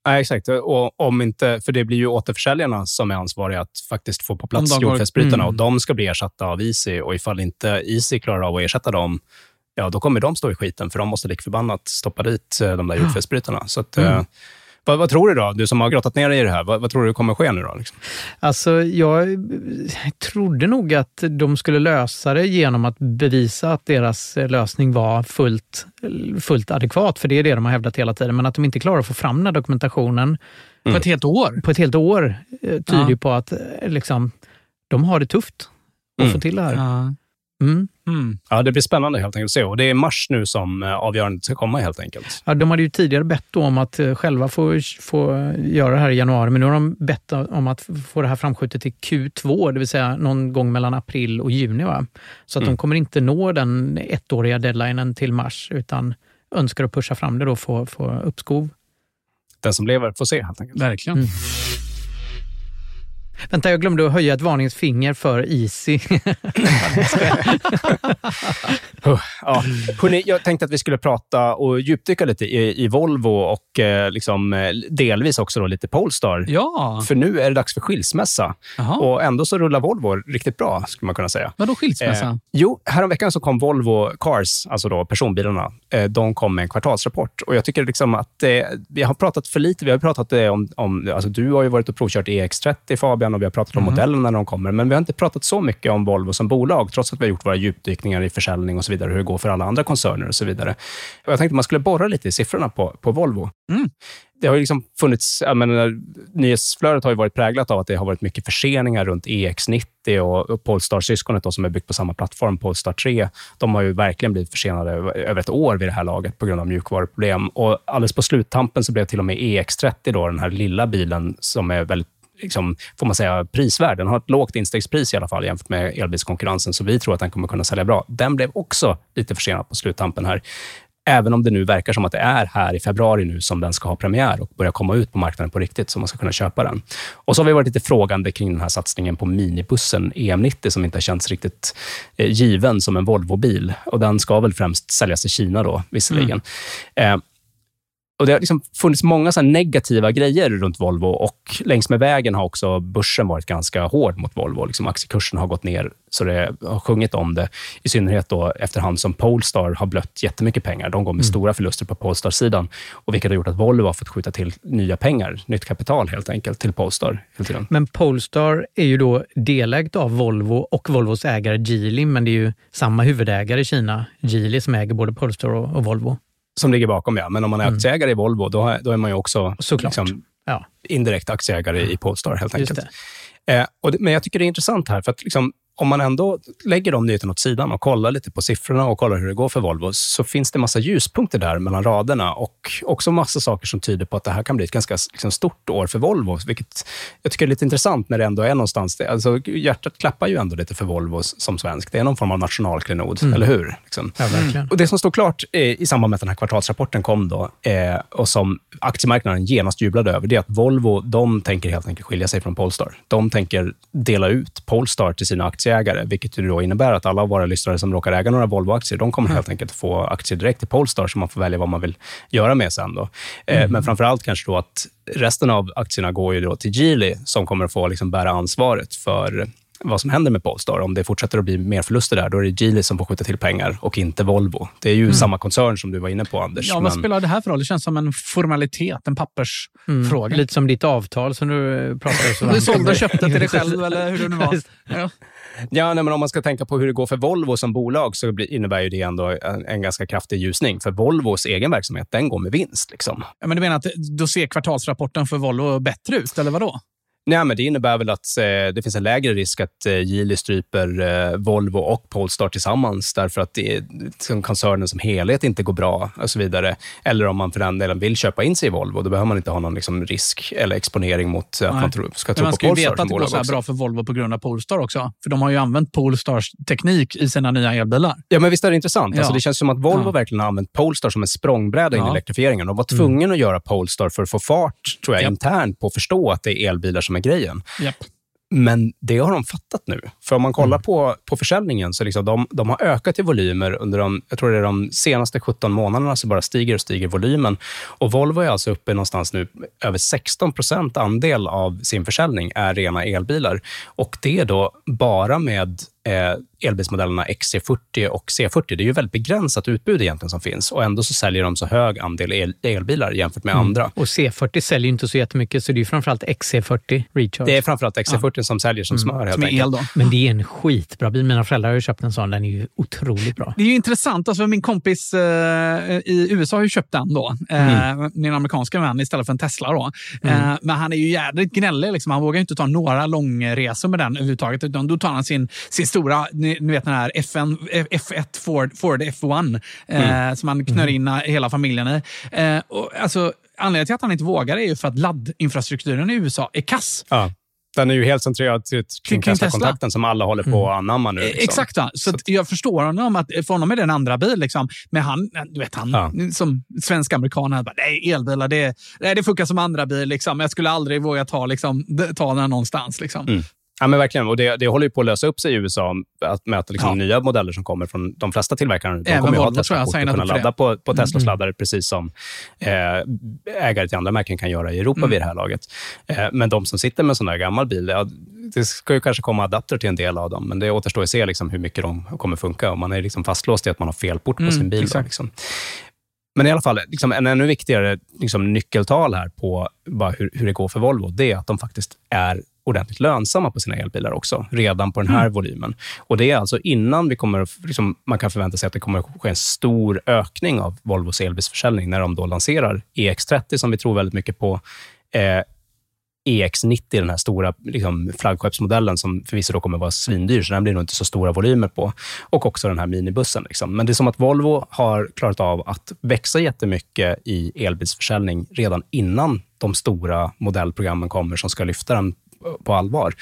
Nej, exakt. Och om inte, för det blir ju återförsäljarna som är ansvariga att faktiskt få på plats jordfelsbrytarna Mm. och de ska bli ersatta av Easy. Och ifall inte Easy klarar av att ersätta dem, ja, då kommer de stå i skiten för de måste lik förbannat stoppa dit eh, de där jordfelsbrytarna. Så att, Mm. Vad, vad tror du då? Du som har grottat ner dig i det här, vad, vad tror du kommer ske nu då? Liksom? Alltså, jag trodde nog att de skulle lösa det genom att bevisa att deras lösning var fullt, fullt adekvat, för det är det de har hävdat hela tiden. Men att de inte klarar att få fram den här dokumentationen På ett helt år. på ett helt år eh, tyder Ja. på att eh, liksom, de har det tufft att Mm. få till det här. Ja. Mm. Ja, det blir spännande helt enkelt att se. Och det är mars nu som eh, avgörandet ska komma helt enkelt. Ja, de hade ju tidigare bett om att eh, själva få, få göra det här i januari, men nu har de bett om att få det här framskjutet till Q2, det vill säga någon gång mellan april och juni. Va? Så att Mm. de kommer inte nå den ettåriga deadlinen till mars, utan önskar att pusha fram det då få, få uppskov. Den som lever får se helt enkelt. Verkligen. Vänta, jag glömde att höja ett varningsfinger för Easy. [LAUGHS] Ja. Hörrni, jag tänkte att vi skulle prata och djupdyka lite i, i Volvo och eh, liksom, eh, delvis också då lite Polestar. Ja. För nu är det dags för skilsmässa. Jaha. Och ändå så rullar Volvo riktigt bra, skulle man kunna säga. Vadå skilsmässa? Eh, jo, häromveckan så kom Volvo Cars, alltså då personbilarna, eh, de kom med en kvartalsrapport. Och jag tycker liksom att eh, vi har pratat för lite. Vi har pratat eh, om, om alltså du har ju varit och provkört EX30 Fabian och vi har pratat om Mhm. modellerna när de kommer. Men vi har inte pratat så mycket om Volvo som bolag, trots att vi har gjort våra djupdykningar i försäljning och så vidare, hur det går för alla andra koncerner och så vidare. Och jag tänkte att man skulle borra lite i siffrorna på, på Volvo. Mm. Det har ju liksom funnits, menar, nyhetsflödet har ju varit präglat av att det har varit mycket förseningar runt EX90 och, och Polestar-syskonet då, som är byggt på samma plattform, Polestar 3. De har ju verkligen blivit försenade över över ett år vid det här laget på grund av mjukvaruproblem. Och alldeles på sluttampen så blev till och med EX30, då, den här lilla bilen som är väldigt Liksom, får man säga, prisvärd. Den har ett lågt instegspris i alla fall jämfört med elbilskonkurrensen, så vi tror att den kommer kunna sälja bra. Den blev också lite försenad på sluttampen här. Även om det nu verkar som att det är här i februari nu som den ska ha premiär och börja komma ut på marknaden på riktigt, så man ska kunna köpa den. Och så har vi varit lite frågande kring den här satsningen på minibussen EM90, som inte har känts riktigt eh, given som en Volvo-bil. Och den ska väl främst säljas i Kina då, visserligen. Eh, och Det har liksom funnits många så negativa grejer runt Volvo och längs med vägen har också börsen varit ganska hård mot Volvo. Liksom aktiekursen har gått ner så det har sjungit om det. I synnerhet då efterhand som Polestar har blött jättemycket pengar. De går med stora förluster på Polestar-sidan, och vilket har gjort att Volvo har fått skjuta till nya pengar, nytt kapital helt enkelt, till Polestar. Hela tiden. Men Polestar är ju då delägt av Volvo och Volvos ägare Geely, men det är ju samma huvudägare i Kina, Geely, som äger både Polestar och Volvo. Som ligger bakom, ja. Men om man är Mm. aktieägare i Volvo, då, då är man ju också Såklart. liksom, Ja. indirekt aktieägare i Polestar, helt enkelt. Eh, och det, men jag tycker det är intressant här, för att liksom, om man ändå lägger de nyheterna åt sidan och kollar lite på siffrorna och kollar hur det går för Volvo, så finns det massa ljuspunkter där mellan raderna och också massa saker som tyder på att det här kan bli ett ganska liksom, stort år för Volvo, vilket jag tycker är lite intressant när det ändå är någonstans... Alltså, hjärtat klappar ju ändå lite för Volvo som svensk. Det är någon form av nationalklenod, Mm. eller hur? Liksom. Ja, verkligen. Och Det som står klart eh, i samband med att den här kvartalsrapporten kom då, eh, och som aktiemarknaden genast jublade över, det är att Volvo de tänker helt enkelt skilja sig från Polestar. De tänker dela ut Polestar till sina aktieägare, vilket ju då innebär att alla våra lyssnare som råkar äga några Volvo-aktier, de kommer helt enkelt få aktier direkt till Polestar, så man får välja vad man vill göra med sen. Då. Eh, Men framför allt kanske då att resten av aktierna går ju då till Geely, som kommer att få liksom bära ansvaret för vad som händer med Polestar. Om det fortsätter att bli mer förluster där, då är det Geely som får skjuta till pengar och inte Volvo. Det är ju samma koncern som du var inne på, Anders. Ja, vad men- spelar det här för roll? Det känns som en formalitet, en pappersfråga. Mm. Lite som ditt avtal som du pratade så Du om. sålde och [LAUGHS] köpte till dig själv, eller hur det nu var. Ja. Ja, nej, men om man ska tänka på hur det går för Volvo som bolag så blir, innebär ju det ändå en, en ganska kraftig ljusning. För Volvos egen verksamhet, den går med vinst. Liksom. Ja, Men du menar att då ser kvartalsrapporten för Volvo bättre ut, eller vadå? Nej, men det innebär väl att eh, det finns en lägre risk att eh, Geely stryper eh, Volvo och Polestar tillsammans därför att det är, som koncernen som helhet inte går bra och så vidare. Eller om man för den delen vill köpa in sig i Volvo, då behöver man inte ha någon liksom, risk eller exponering mot att Nej. man tror, ska Men tro man på ska ju Polestar veta som att det går så här bra för Volvo på grund av Polestar också. För de har ju använt Polestars teknik i sina nya elbilar. Ja, men visst är det intressant? Ja. Alltså, det känns som att Volvo Ja. verkligen har använt Polestar som en språngbräda in i Ja. elektrifieringen. De var tvungna att göra Polestar för att få fart, tror jag, Japp. internt på att förstå att det är elbilar som är grejen. Japp. Men det har de fattat nu. För om man kollar på, på försäljningen, så liksom de, de har ökat i volymer under de, jag tror det är de senaste 17 månaderna, så bara stiger och stiger volymen. Och Volvo är alltså uppe någonstans nu, över 16 procent andel av sin försäljning är rena elbilar. Och det är då bara med eh, elbilsmodellerna XC40 och C40. Det är ju väldigt begränsat utbud egentligen som finns och ändå så säljer de så hög andel el, elbilar jämfört med andra. Och C40 säljer ju inte så jättemycket, så det är ju framförallt XC40 Recharge. Det är framförallt XC40 som säljer som smör helt Som enkelt. el då. Men det är en skitbra bil. Mina föräldrar har ju köpt en sån. Den är ju otroligt bra. Det är ju intressant. Alltså min kompis eh, i USA har ju köpt den då. Eh, Min amerikanska vän istället för en Tesla. Då. Eh, men han är ju jädrigt gnällig. Liksom. Han vågar ju inte ta några långresor med den överhuvudtaget. Utan då tar han sin, sin stora, ni, ni vet den här FN, F1 Ford, Ford F1 eh, Mm. som man knör in hela familjen i. Eh, och, alltså, anledningen till att han inte vågar är ju för att laddinfrastrukturen i USA är kass. Ja. Den är ju helt centrerad till, kring Kring Tesla. Tesla-kontakten som alla håller på att anamma nu. Eh, Liksom. Exakt. va. Så, att jag förstår honom. Att, för honom är det en andra bil. Liksom. Men han, du vet, han Ja. som svensk-amerikan, han bara, nej, elbilar, det, nej, det funkar som andra bil. Liksom. Jag skulle aldrig våga ta, liksom, ta den någonstans. Liksom. Mm. Ja, men verkligen. Och det, det håller ju på att lösa upp sig i USA att möta liksom Ja. nya modeller som kommer från de flesta tillverkarna. De Även kommer ha Volvo jag Tesla-kort och kunna ladda på, på Mm. Tesla-sladdare precis som eh, ägare till andra märken kan göra i Europa Mm. vid det här laget. Eh, men de som sitter med en sån här gammal bil, ja, det ska ju kanske komma adapter till en del av dem, men det återstår att se liksom hur mycket de kommer funka. Och man är liksom fastlåst i att man har fel port på Mm, sin bil. Då, liksom. Men i alla fall, liksom en ännu viktigare liksom, nyckeltal här på hur, hur det går för Volvo, det är att de faktiskt är ordentligt lönsamma på sina elbilar också, redan på den här volymen. Och Det är alltså innan vi kommer, liksom, man kan förvänta sig att det kommer att ske en stor ökning av Volvos elbilsförsäljning när de då lanserar EX30, som vi tror väldigt mycket på, eh, EX90, den här stora liksom, flaggskeppsmodellen som förvisso då kommer att vara svindyr, så den blir nog inte så stora volymer på. Och också den här minibussen. Liksom. Men det är som att Volvo har klarat av att växa jättemycket i elbilsförsäljning redan innan de stora modellprogrammen kommer som ska lyfta den på allvar.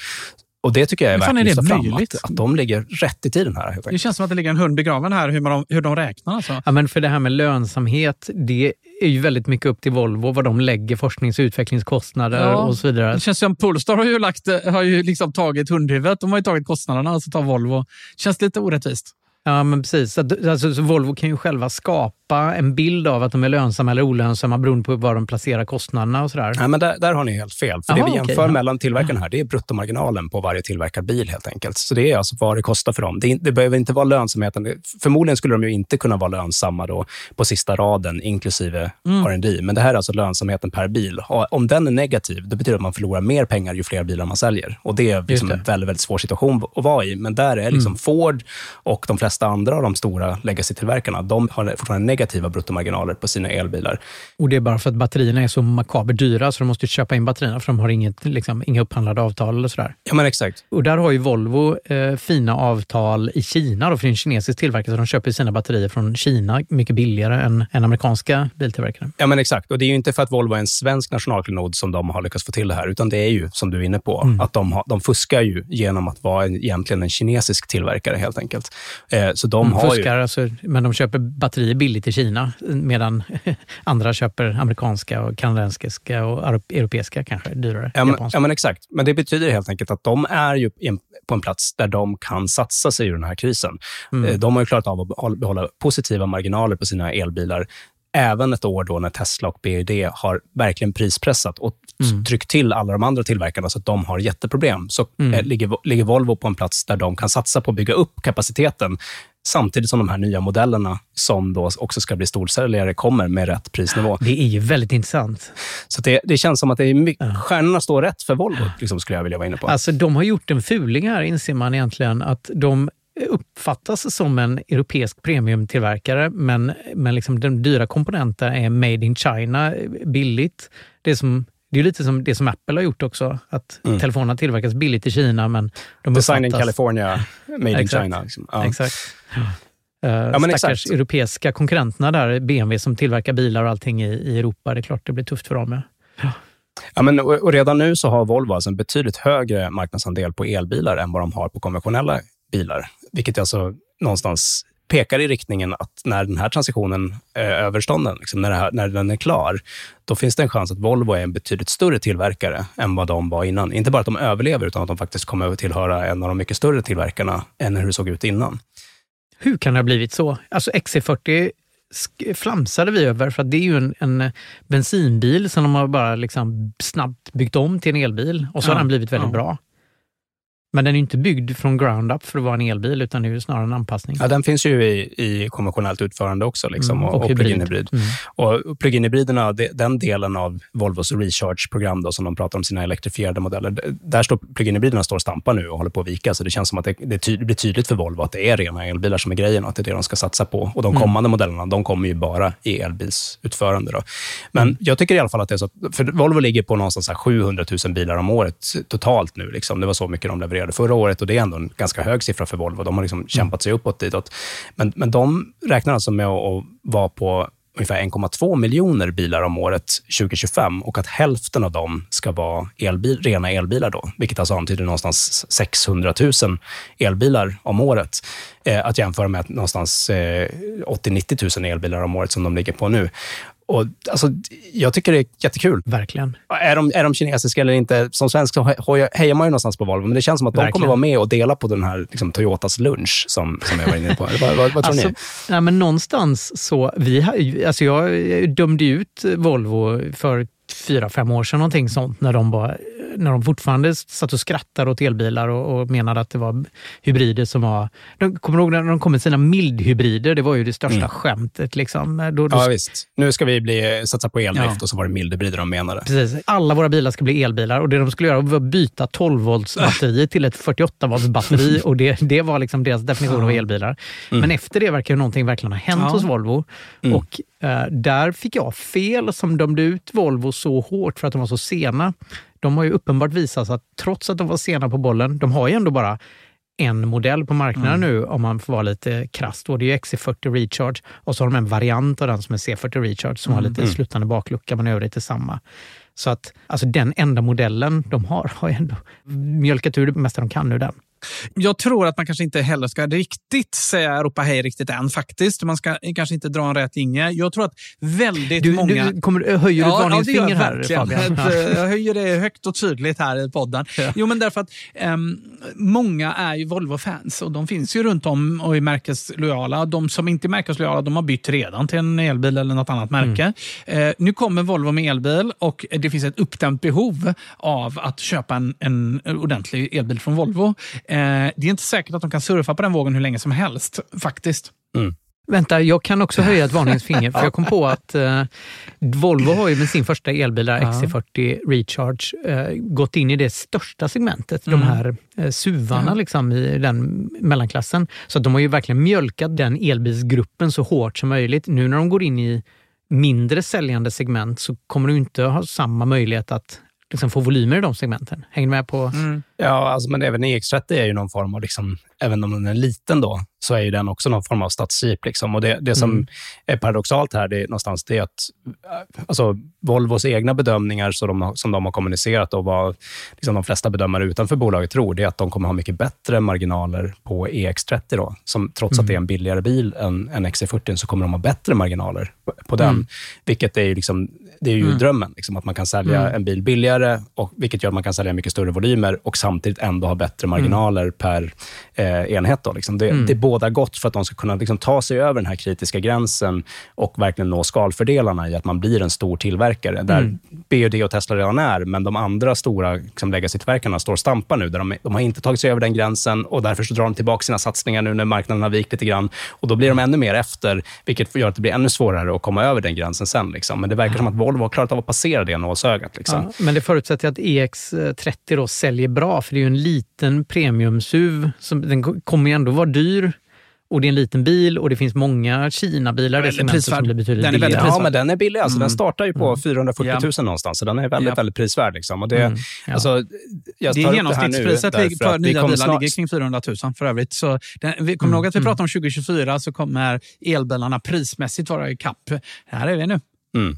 Och Det tycker jag är värt att det lyfta fram. möjligt? Att, att de ligger rätt i tiden här. Det känns som att det ligger en hund begraven här, hur, man, hur de räknar. Alltså. Ja, men för det här med lönsamhet, det är ju väldigt mycket upp till Volvo, vad de lägger forsknings och utvecklingskostnader Ja. och så vidare. Det känns som Polestar har ju, lagt, har ju liksom tagit hundhuvudet. De har ju tagit kostnaderna, alltså tar Volvo. Känns lite orättvist. Ja, men precis. Så, alltså, så Volvo kan ju själva skapa en bild av att de är lönsamma eller olönsamma beroende på var de placerar kostnaderna och sådär. Nej, men där, där har ni helt fel. För Jaha, det vi jämför ja. mellan tillverkarna här, det är bruttomarginalen på varje tillverkad bil helt enkelt. Så det är alltså vad det kostar för dem. Det, det behöver inte vara lönsamheten. Det- Förmodligen skulle de ju inte kunna vara lönsamma då på sista raden, inklusive Mm. R&D. Men det här är alltså lönsamheten per bil. Om den är negativ, då betyder det att man förlorar mer pengar ju fler bilar man säljer. Och det är liksom det. en väldigt, väldigt svår situation att vara i. Men där är liksom Mm. Ford och de flesta andra av de stora legacy-tillverkarna, de har fortfarande negativa bruttomarginaler på sina elbilar. Och det är bara för att batterierna är så makabert dyra så de måste köpa in batterierna för de har inget, liksom, inga upphandlade avtal eller sådär. Ja, men exakt. Och där har ju Volvo eh, fina avtal i Kina, då, för det är en kinesisk tillverkare, så de köper sina batterier från Kina mycket billigare än, än amerikanska biltillverkare. Ja, men exakt. Och Det är ju inte för att Volvo är en svensk nationalklenod som de har lyckats få till det här, utan det är ju, som du är inne på, att de, har, de fuskar ju genom att vara en, egentligen en kinesisk tillverkare helt enkelt. Eh, så de De har fuskar, alltså, men de köper batterier billigt i Kina medan [LAUGHS] andra köper amerikanska, och kanadensiska och europ- europeiska kanske dyrare. Ja men, ja, men exakt. Men det betyder helt enkelt att de är ju på en plats där de kan satsa sig ur den här krisen. Mm. Eh, De har ju klarat av att behålla, behålla positiva marginaler på sina elbilar även ett år då när Tesla och BYD har verkligen prispressat och Mm. tryckt till alla de andra tillverkarna så att de har jätteproblem. Så Mm. eh, ligger, ligger Volvo på en plats där de kan satsa på att bygga upp kapaciteten samtidigt som de här nya modellerna som då också ska bli storsäljare kommer med rätt prisnivå. Det är ju väldigt intressant. Så det, det känns som att det är mycket, stjärnorna står rätt för Volvo, liksom, skulle jag vilja vara inne på. Alltså, de har gjort en fuling här, inser man egentligen. Att de uppfattas som en europeisk premiumtillverkare, men, men liksom de dyra komponenterna är made in China, billigt. Det som, det är lite som det som Apple har gjort också, att Mm. telefonerna tillverkas billigt i Kina, men de Design in California, made in. China. Liksom. Ja. Exakt. Uh, men stackars exakt. europeiska konkurrenterna där, BMW som tillverkar bilar och allting i, i Europa. Det är klart det blir tufft för dem. Ja. Ja, men, och, och redan nu så har Volvo alltså en betydligt högre marknadsandel på elbilar än vad de har på konventionella bilar. Vilket alltså någonstans pekar i riktningen att när den här transitionen är överstånden, liksom när, här, när den är klar, då finns det en chans att Volvo är en betydligt större tillverkare än vad de var innan. Inte bara att de överlever, utan att de faktiskt kommer att tillhöra en av de mycket större tillverkarna än hur det såg ut innan. Hur kan det ha blivit så? Alltså XC40 sk- flamsade vi över för att det är ju en, en bensinbil som de har bara liksom snabbt byggt om till en elbil och så Ja, har den blivit väldigt ja. bra. Men den är inte byggd från ground up för att vara en elbil utan det är snarare en anpassning. Ja, den finns ju i, i konventionellt utförande också, liksom, Mm, och, och plug-in hybrid. Mm. Och plug-in-hybriderna, det- den delen av Volvos recharge-program då, som de pratar om sina elektrifierade modeller, där står plug-in-hybriderna står och stampar nu och håller på att vika. Så det känns som att det, det, ty, det blir tydligt för Volvo att det är rena elbilar som är grejen och att det är det de ska satsa på. Och de Mm. kommande modellerna, de kommer ju bara i elbilsutförande. Då. Men jag tycker i alla fall att det är så, för Volvo ligger på någonstans så här 700 000 bilar om året totalt nu. Liksom. Det var så mycket de levererade levererade förra året och det är ändå en ganska hög siffra för Volvo. De har liksom kämpat sig uppåt ditåt. Men, men de räknar alltså med att vara på ungefär 1,2 miljoner bilar om året 2025 och att hälften av dem ska vara elbil, rena elbilar då, vilket alltså antyder någonstans 600 000 elbilar om året. Eh, att jämföra med någonstans eh, 80-90 000 elbilar om året som de ligger på nu. Och, alltså, jag tycker det är jättekul. Verkligen. Är de, är de kinesiska eller inte? Som svensk så hejar man ju någonstans på Volvo, men det känns som att Verkligen. de kommer vara med och dela på den här liksom, Toyotas lunch som, som jag var inne på. vad, vad, vad tror alltså, ni? Nej, men någonstans så... Vi, alltså jag dömde ut Volvo för fyra, fem år sedan, någonting sånt, när de, bara, när de fortfarande satt och skrattade åt elbilar och, och menade att det var hybrider som var... De, kommer du ihåg när de kom med sina mildhybrider? Det var ju det största mm. skämtet. Liksom. Då, då... Ja, visst. Nu ska vi bli, satsa på eldrift ja. och så var det mildhybrider de menade. Precis. Alla våra bilar ska bli elbilar och det de skulle göra var att byta 12 volts batteri till ett 48 volts batteri [LAUGHS] och det, det var liksom deras definition av elbilar. Mm. Men efter det verkar ju någonting verkligen ha hänt ja. hos Volvo. Mm. Och Eh, där fick jag fel som dömde ut Volvo så hårt för att de var så sena. De har ju uppenbart visat att trots att de var sena på bollen, de har ju ändå bara en modell på marknaden mm. nu om man får vara lite krass. Då. Det är XC40 Recharge och så har de en variant av den som är C40 Recharge som mm. har lite mm. slutande baklucka men övrigt är samma. Så att alltså den enda modellen de har har ju ändå mjölkat ur det mesta de kan ur den. Jag tror att man kanske inte heller ska riktigt säga ropa hej riktigt än faktiskt. Man ska kanske inte dra en rätt linje. Jag tror att väldigt du, många... Du, kommer, höjer du ja, ett varningens ja, här Fabian? Jag höjer det högt och tydligt här i podden. Ja. Jo, men därför att um, många är ju Volvo-fans och de finns ju runt om och är märkeslojala. De som inte är märkeslojala de har bytt redan till en elbil eller något annat märke. Mm. Uh, nu kommer Volvo med elbil och det finns ett uppdämt behov av att köpa en, en ordentlig elbil från Volvo. Eh, det är inte säkert att de kan surfa på den vågen hur länge som helst, faktiskt. Mm. Vänta, jag kan också höja ett varningens [LAUGHS] finger. För jag kom på att eh, Volvo har ju med sin första elbil, XC40 Recharge, eh, gått in i det största segmentet. Mm. De här eh, SUVarna mm. liksom, i den mellanklassen. Så de har ju verkligen mjölkat den elbilsgruppen så hårt som möjligt. Nu när de går in i mindre säljande segment så kommer du inte ha samma möjlighet att liksom få volymer i de segmenten. Hänger du med på? Mm. Ja, alltså, men även EX30 är ju någon form av, liksom, även om den är liten då, så är ju den också någon form av stadsjeep. Liksom. Och det, det som mm. är paradoxalt här, det är någonstans det att alltså, Volvos egna bedömningar så de, som de har kommunicerat och vad liksom, de flesta bedömare utanför bolaget tror, det är att de kommer ha mycket bättre marginaler på EX30. Då, som, trots mm. att det är en billigare bil än, än XC40 så kommer de ha bättre marginaler på, på den. Mm. Vilket är ju, liksom, det är ju mm. drömmen, liksom, att man kan sälja mm. en bil billigare, och, vilket gör att man kan sälja mycket större volymer och samtidigt ändå ha bättre marginaler mm. per eh, enhet. Då, liksom. det, mm. det båda gott för att de ska kunna liksom, ta sig över den här kritiska gränsen och verkligen nå skalfördelarna i att man blir en stor tillverkare. Där mm. BUD och Tesla redan är, men de andra stora liksom, legacy-tillverkarna står och stampar nu. Där de, de har inte tagit sig över den gränsen och därför så drar de tillbaka sina satsningar nu när marknaden har vikt lite grann. Och Då blir de ännu mer efter, vilket gör att det blir ännu svårare att komma över den gränsen sen. Liksom. Men det verkar som att Volvo har klarat av att passera det nålsögat. Liksom. Ja, men det förutsätter att EX30 då säljer bra, för det är ju en liten premium-SUV. Den kommer ju ändå vara dyr. Och det är en liten bil och det finns många Kina-bilar i det som blir betydligt den är väldigt Ja, men den är billig. Alltså, mm. Den startar ju på mm. 440 000 ja. någonstans, så den är väldigt, ja. väldigt prisvärd. Liksom. Och det, mm. ja. alltså, jag det är genomsnittspriset för nya bilar snart... ligger kring 400 000 för övrigt. Så den, vi kommer mm. ihåg att vi mm. pratade om 2024 så kommer elbilarna prismässigt vara i kapp. Här är vi nu. Mm.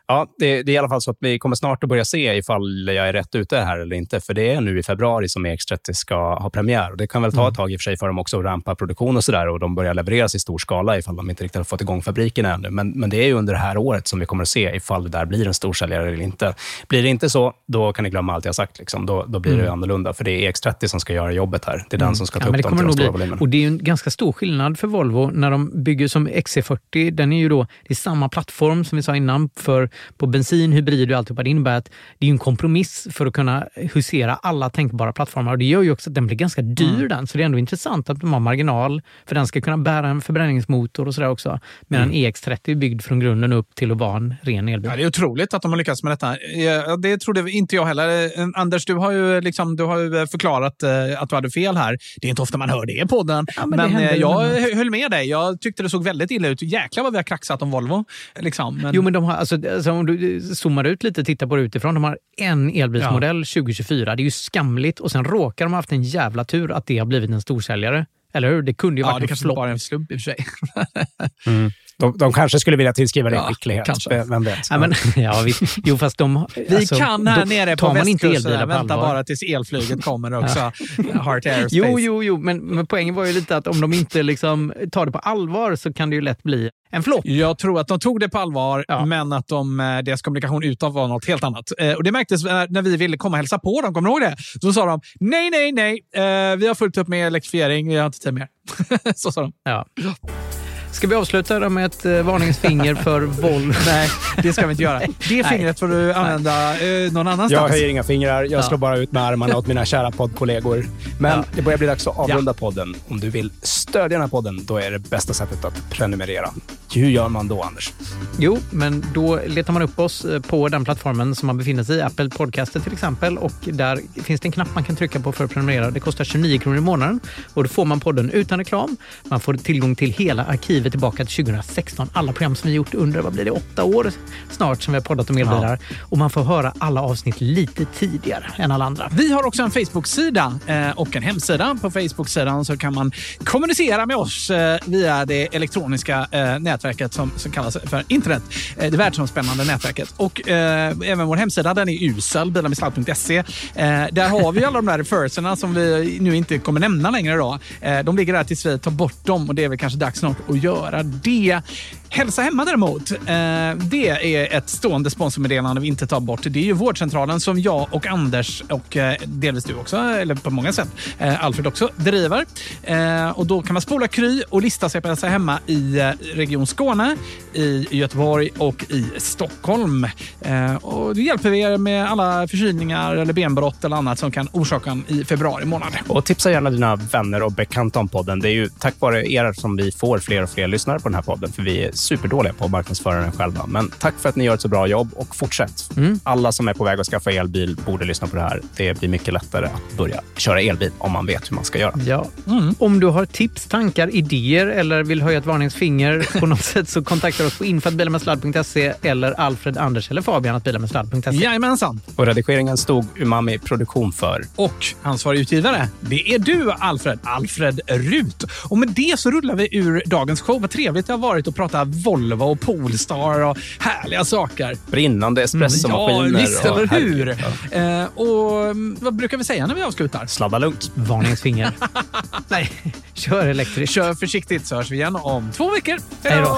Ja, det, det, är i alla fall så att vi kommer snart att börja se ifall jag är rätt ute här eller inte. För det är nu i februari som EX30 ska ha premiär. Och det kan väl ta ett mm. tag i och för sig för dem också att rampa produktion och sådär. Och de börjar levereras i stor skala ifall de inte riktigt har fått igång fabriken ännu. Men, men det är ju under det här året som vi kommer att se ifall det där blir en storsäljare eller inte. Blir det inte så, då kan ni glömma allt jag sagt. Liksom. Då, då blir mm. det annorlunda. För det är EX30 som ska göra jobbet här. Det är mm. den som ska ta ja, upp dem till de stora volymerna. Och det är en ganska stor skillnad för Volvo när de bygger som XC40. Den är ju då, det är samma plattform som vi sa innan för på bensin, hybrid och alltihopa. Det innebär att det är en kompromiss för att kunna husera alla tänkbara plattformar. Och Det gör ju också att den blir ganska dyr mm. den, så det är ändå intressant att de har marginal för den ska kunna bära en förbränningsmotor och sådär också. Medan mm. EX30 är byggd från grunden upp till att vara en ren elbil. Ja, det är otroligt att de har lyckats med detta. Det trodde inte jag heller. Anders, du har ju, liksom, du har ju förklarat eh, att du hade fel här. Det är inte ofta man hör det på podden. Ja, men, men jag höll med dig. Jag tyckte det såg väldigt illa ut. Jäklar vad vi har kraxat om Volvo. Liksom. Men... Jo, men de har, alltså, alltså, om du zoomar ut lite och tittar på det utifrån, de har en elbilsmodell 2024. Det är ju skamligt och sen råkar de ha haft en jävla tur att det har blivit en storsäljare. Eller hur? Det kunde ju Ja, varit det en flopp. bara en slump i och för sig. Mm. De, de kanske skulle vilja tillskriva det Ja, skicklighet. kanske. Vem vet? Ja, men, [LAUGHS] ja, vi, jo, fast de... Vi alltså, kan här då nere på man inte västkusten vänta allvar. bara tills elflyget [LAUGHS] kommer också. Heart Aerospace. Jo, jo, jo, men, men poängen var ju lite att om de inte liksom tar det på allvar så kan det ju lätt bli en flopp. Jag tror att de tog det på allvar, Ja. men att de, eh, deras kommunikation utåt var något helt annat. Eh, Och Det märktes när när vi ville komma och hälsa på dem. Kommer du ihåg det? Då sa de nej, nej, nej. Eh, vi har fullt upp med elektrifiering. Vi har inte tid mer. [LAUGHS] Så sa de. Ja. Ska vi avsluta då med ett eh, varningens finger för [LAUGHS] Volvo? Nej, det ska vi inte göra. Det fingret får du använda eh, någon annanstans. Jag höjer inga fingrar. Jag Ja. slår bara ut med armarna åt mina kära poddkollegor. Men Ja. det börjar bli dags att avrunda podden. Om du vill stödja den här podden, då är det bästa sättet att prenumerera. Hur gör man då, Anders? Jo, men då letar man upp oss eh, på den plattformen som man befinner sig i, Apple Podcaster till exempel. Och där finns det en knapp man kan trycka på för att prenumerera. Det kostar 29 kronor i månaden och då får man podden utan reklam. Man får tillgång till hela arkivet tillbaka till 2016. Alla program som vi gjort under, vad blir det, åtta år snart som vi har poddat om elbilar. Och man får höra alla avsnitt lite tidigare än alla andra. Vi har också en Facebook-sida eh, och en hemsida. På Facebook-sidan så kan man kommunicera med oss eh, via det elektroniska eh, nätverket som, som kallas för internet. Det världsomspännande nätverket. Och även vår hemsida den är usel, bilarmedsalt.se. Eh, där har vi alla de där referenserna som vi nu inte kommer nämna längre. Då. Eh, de ligger där tills vi tar bort dem och det är väl kanske dags snart att göra det. Hälsa hemma däremot, eh, det är ett stående sponsormeddelande vi inte tar bort. Det är ju vårdcentralen som jag och Anders och eh, delvis du också, eller på många sätt, eh, Alfred också, driver. Eh, och då kan man spola Kry och lista sig på Hälsa hemma i eh, Region Skåne, i Göteborg och i Stockholm. Eh, och det hjälper vi er med alla förkylningar eller benbrott eller annat som kan orsaka en i februari månad. Och tipsa gärna dina vänner och bekanta om podden. Det är ju tack vare er som vi får fler och fler lyssnare på den här podden, för vi är superdåliga på att marknadsföra den själva. Men tack för att ni gör ett så bra jobb och fortsätt. Alla som är på väg att skaffa elbil borde lyssna på det här. Det blir mycket lättare att börja köra elbil om man vet hur man ska göra. Ja. Om du har tips, tankar, idéer eller vill höja ett varningens finger [LAUGHS] på något sätt så kontakta oss på info.bilarmedsladd.se eller Alfred, Anders eller Fabian att bilarmedsladd.se. Jajamensan! Och redigeringen stod Umami Produktion för. Och ansvarig utgivare, det är du Alfred, Alfred Rut. Och med det så rullar vi ur dagens show. Vad trevligt det har varit att prata Volvo och Polestar och härliga saker. Brinnande Ja, espressomaskiner. visst, och- eller hur? herregud, Eh, och mm, vad brukar vi säga när vi avslutar? ja. Sladda lugnt. Varningens finger. [LAUGHS] Nej, kör elektriskt. Kör försiktigt så hörs vi igen om två veckor. Hej då.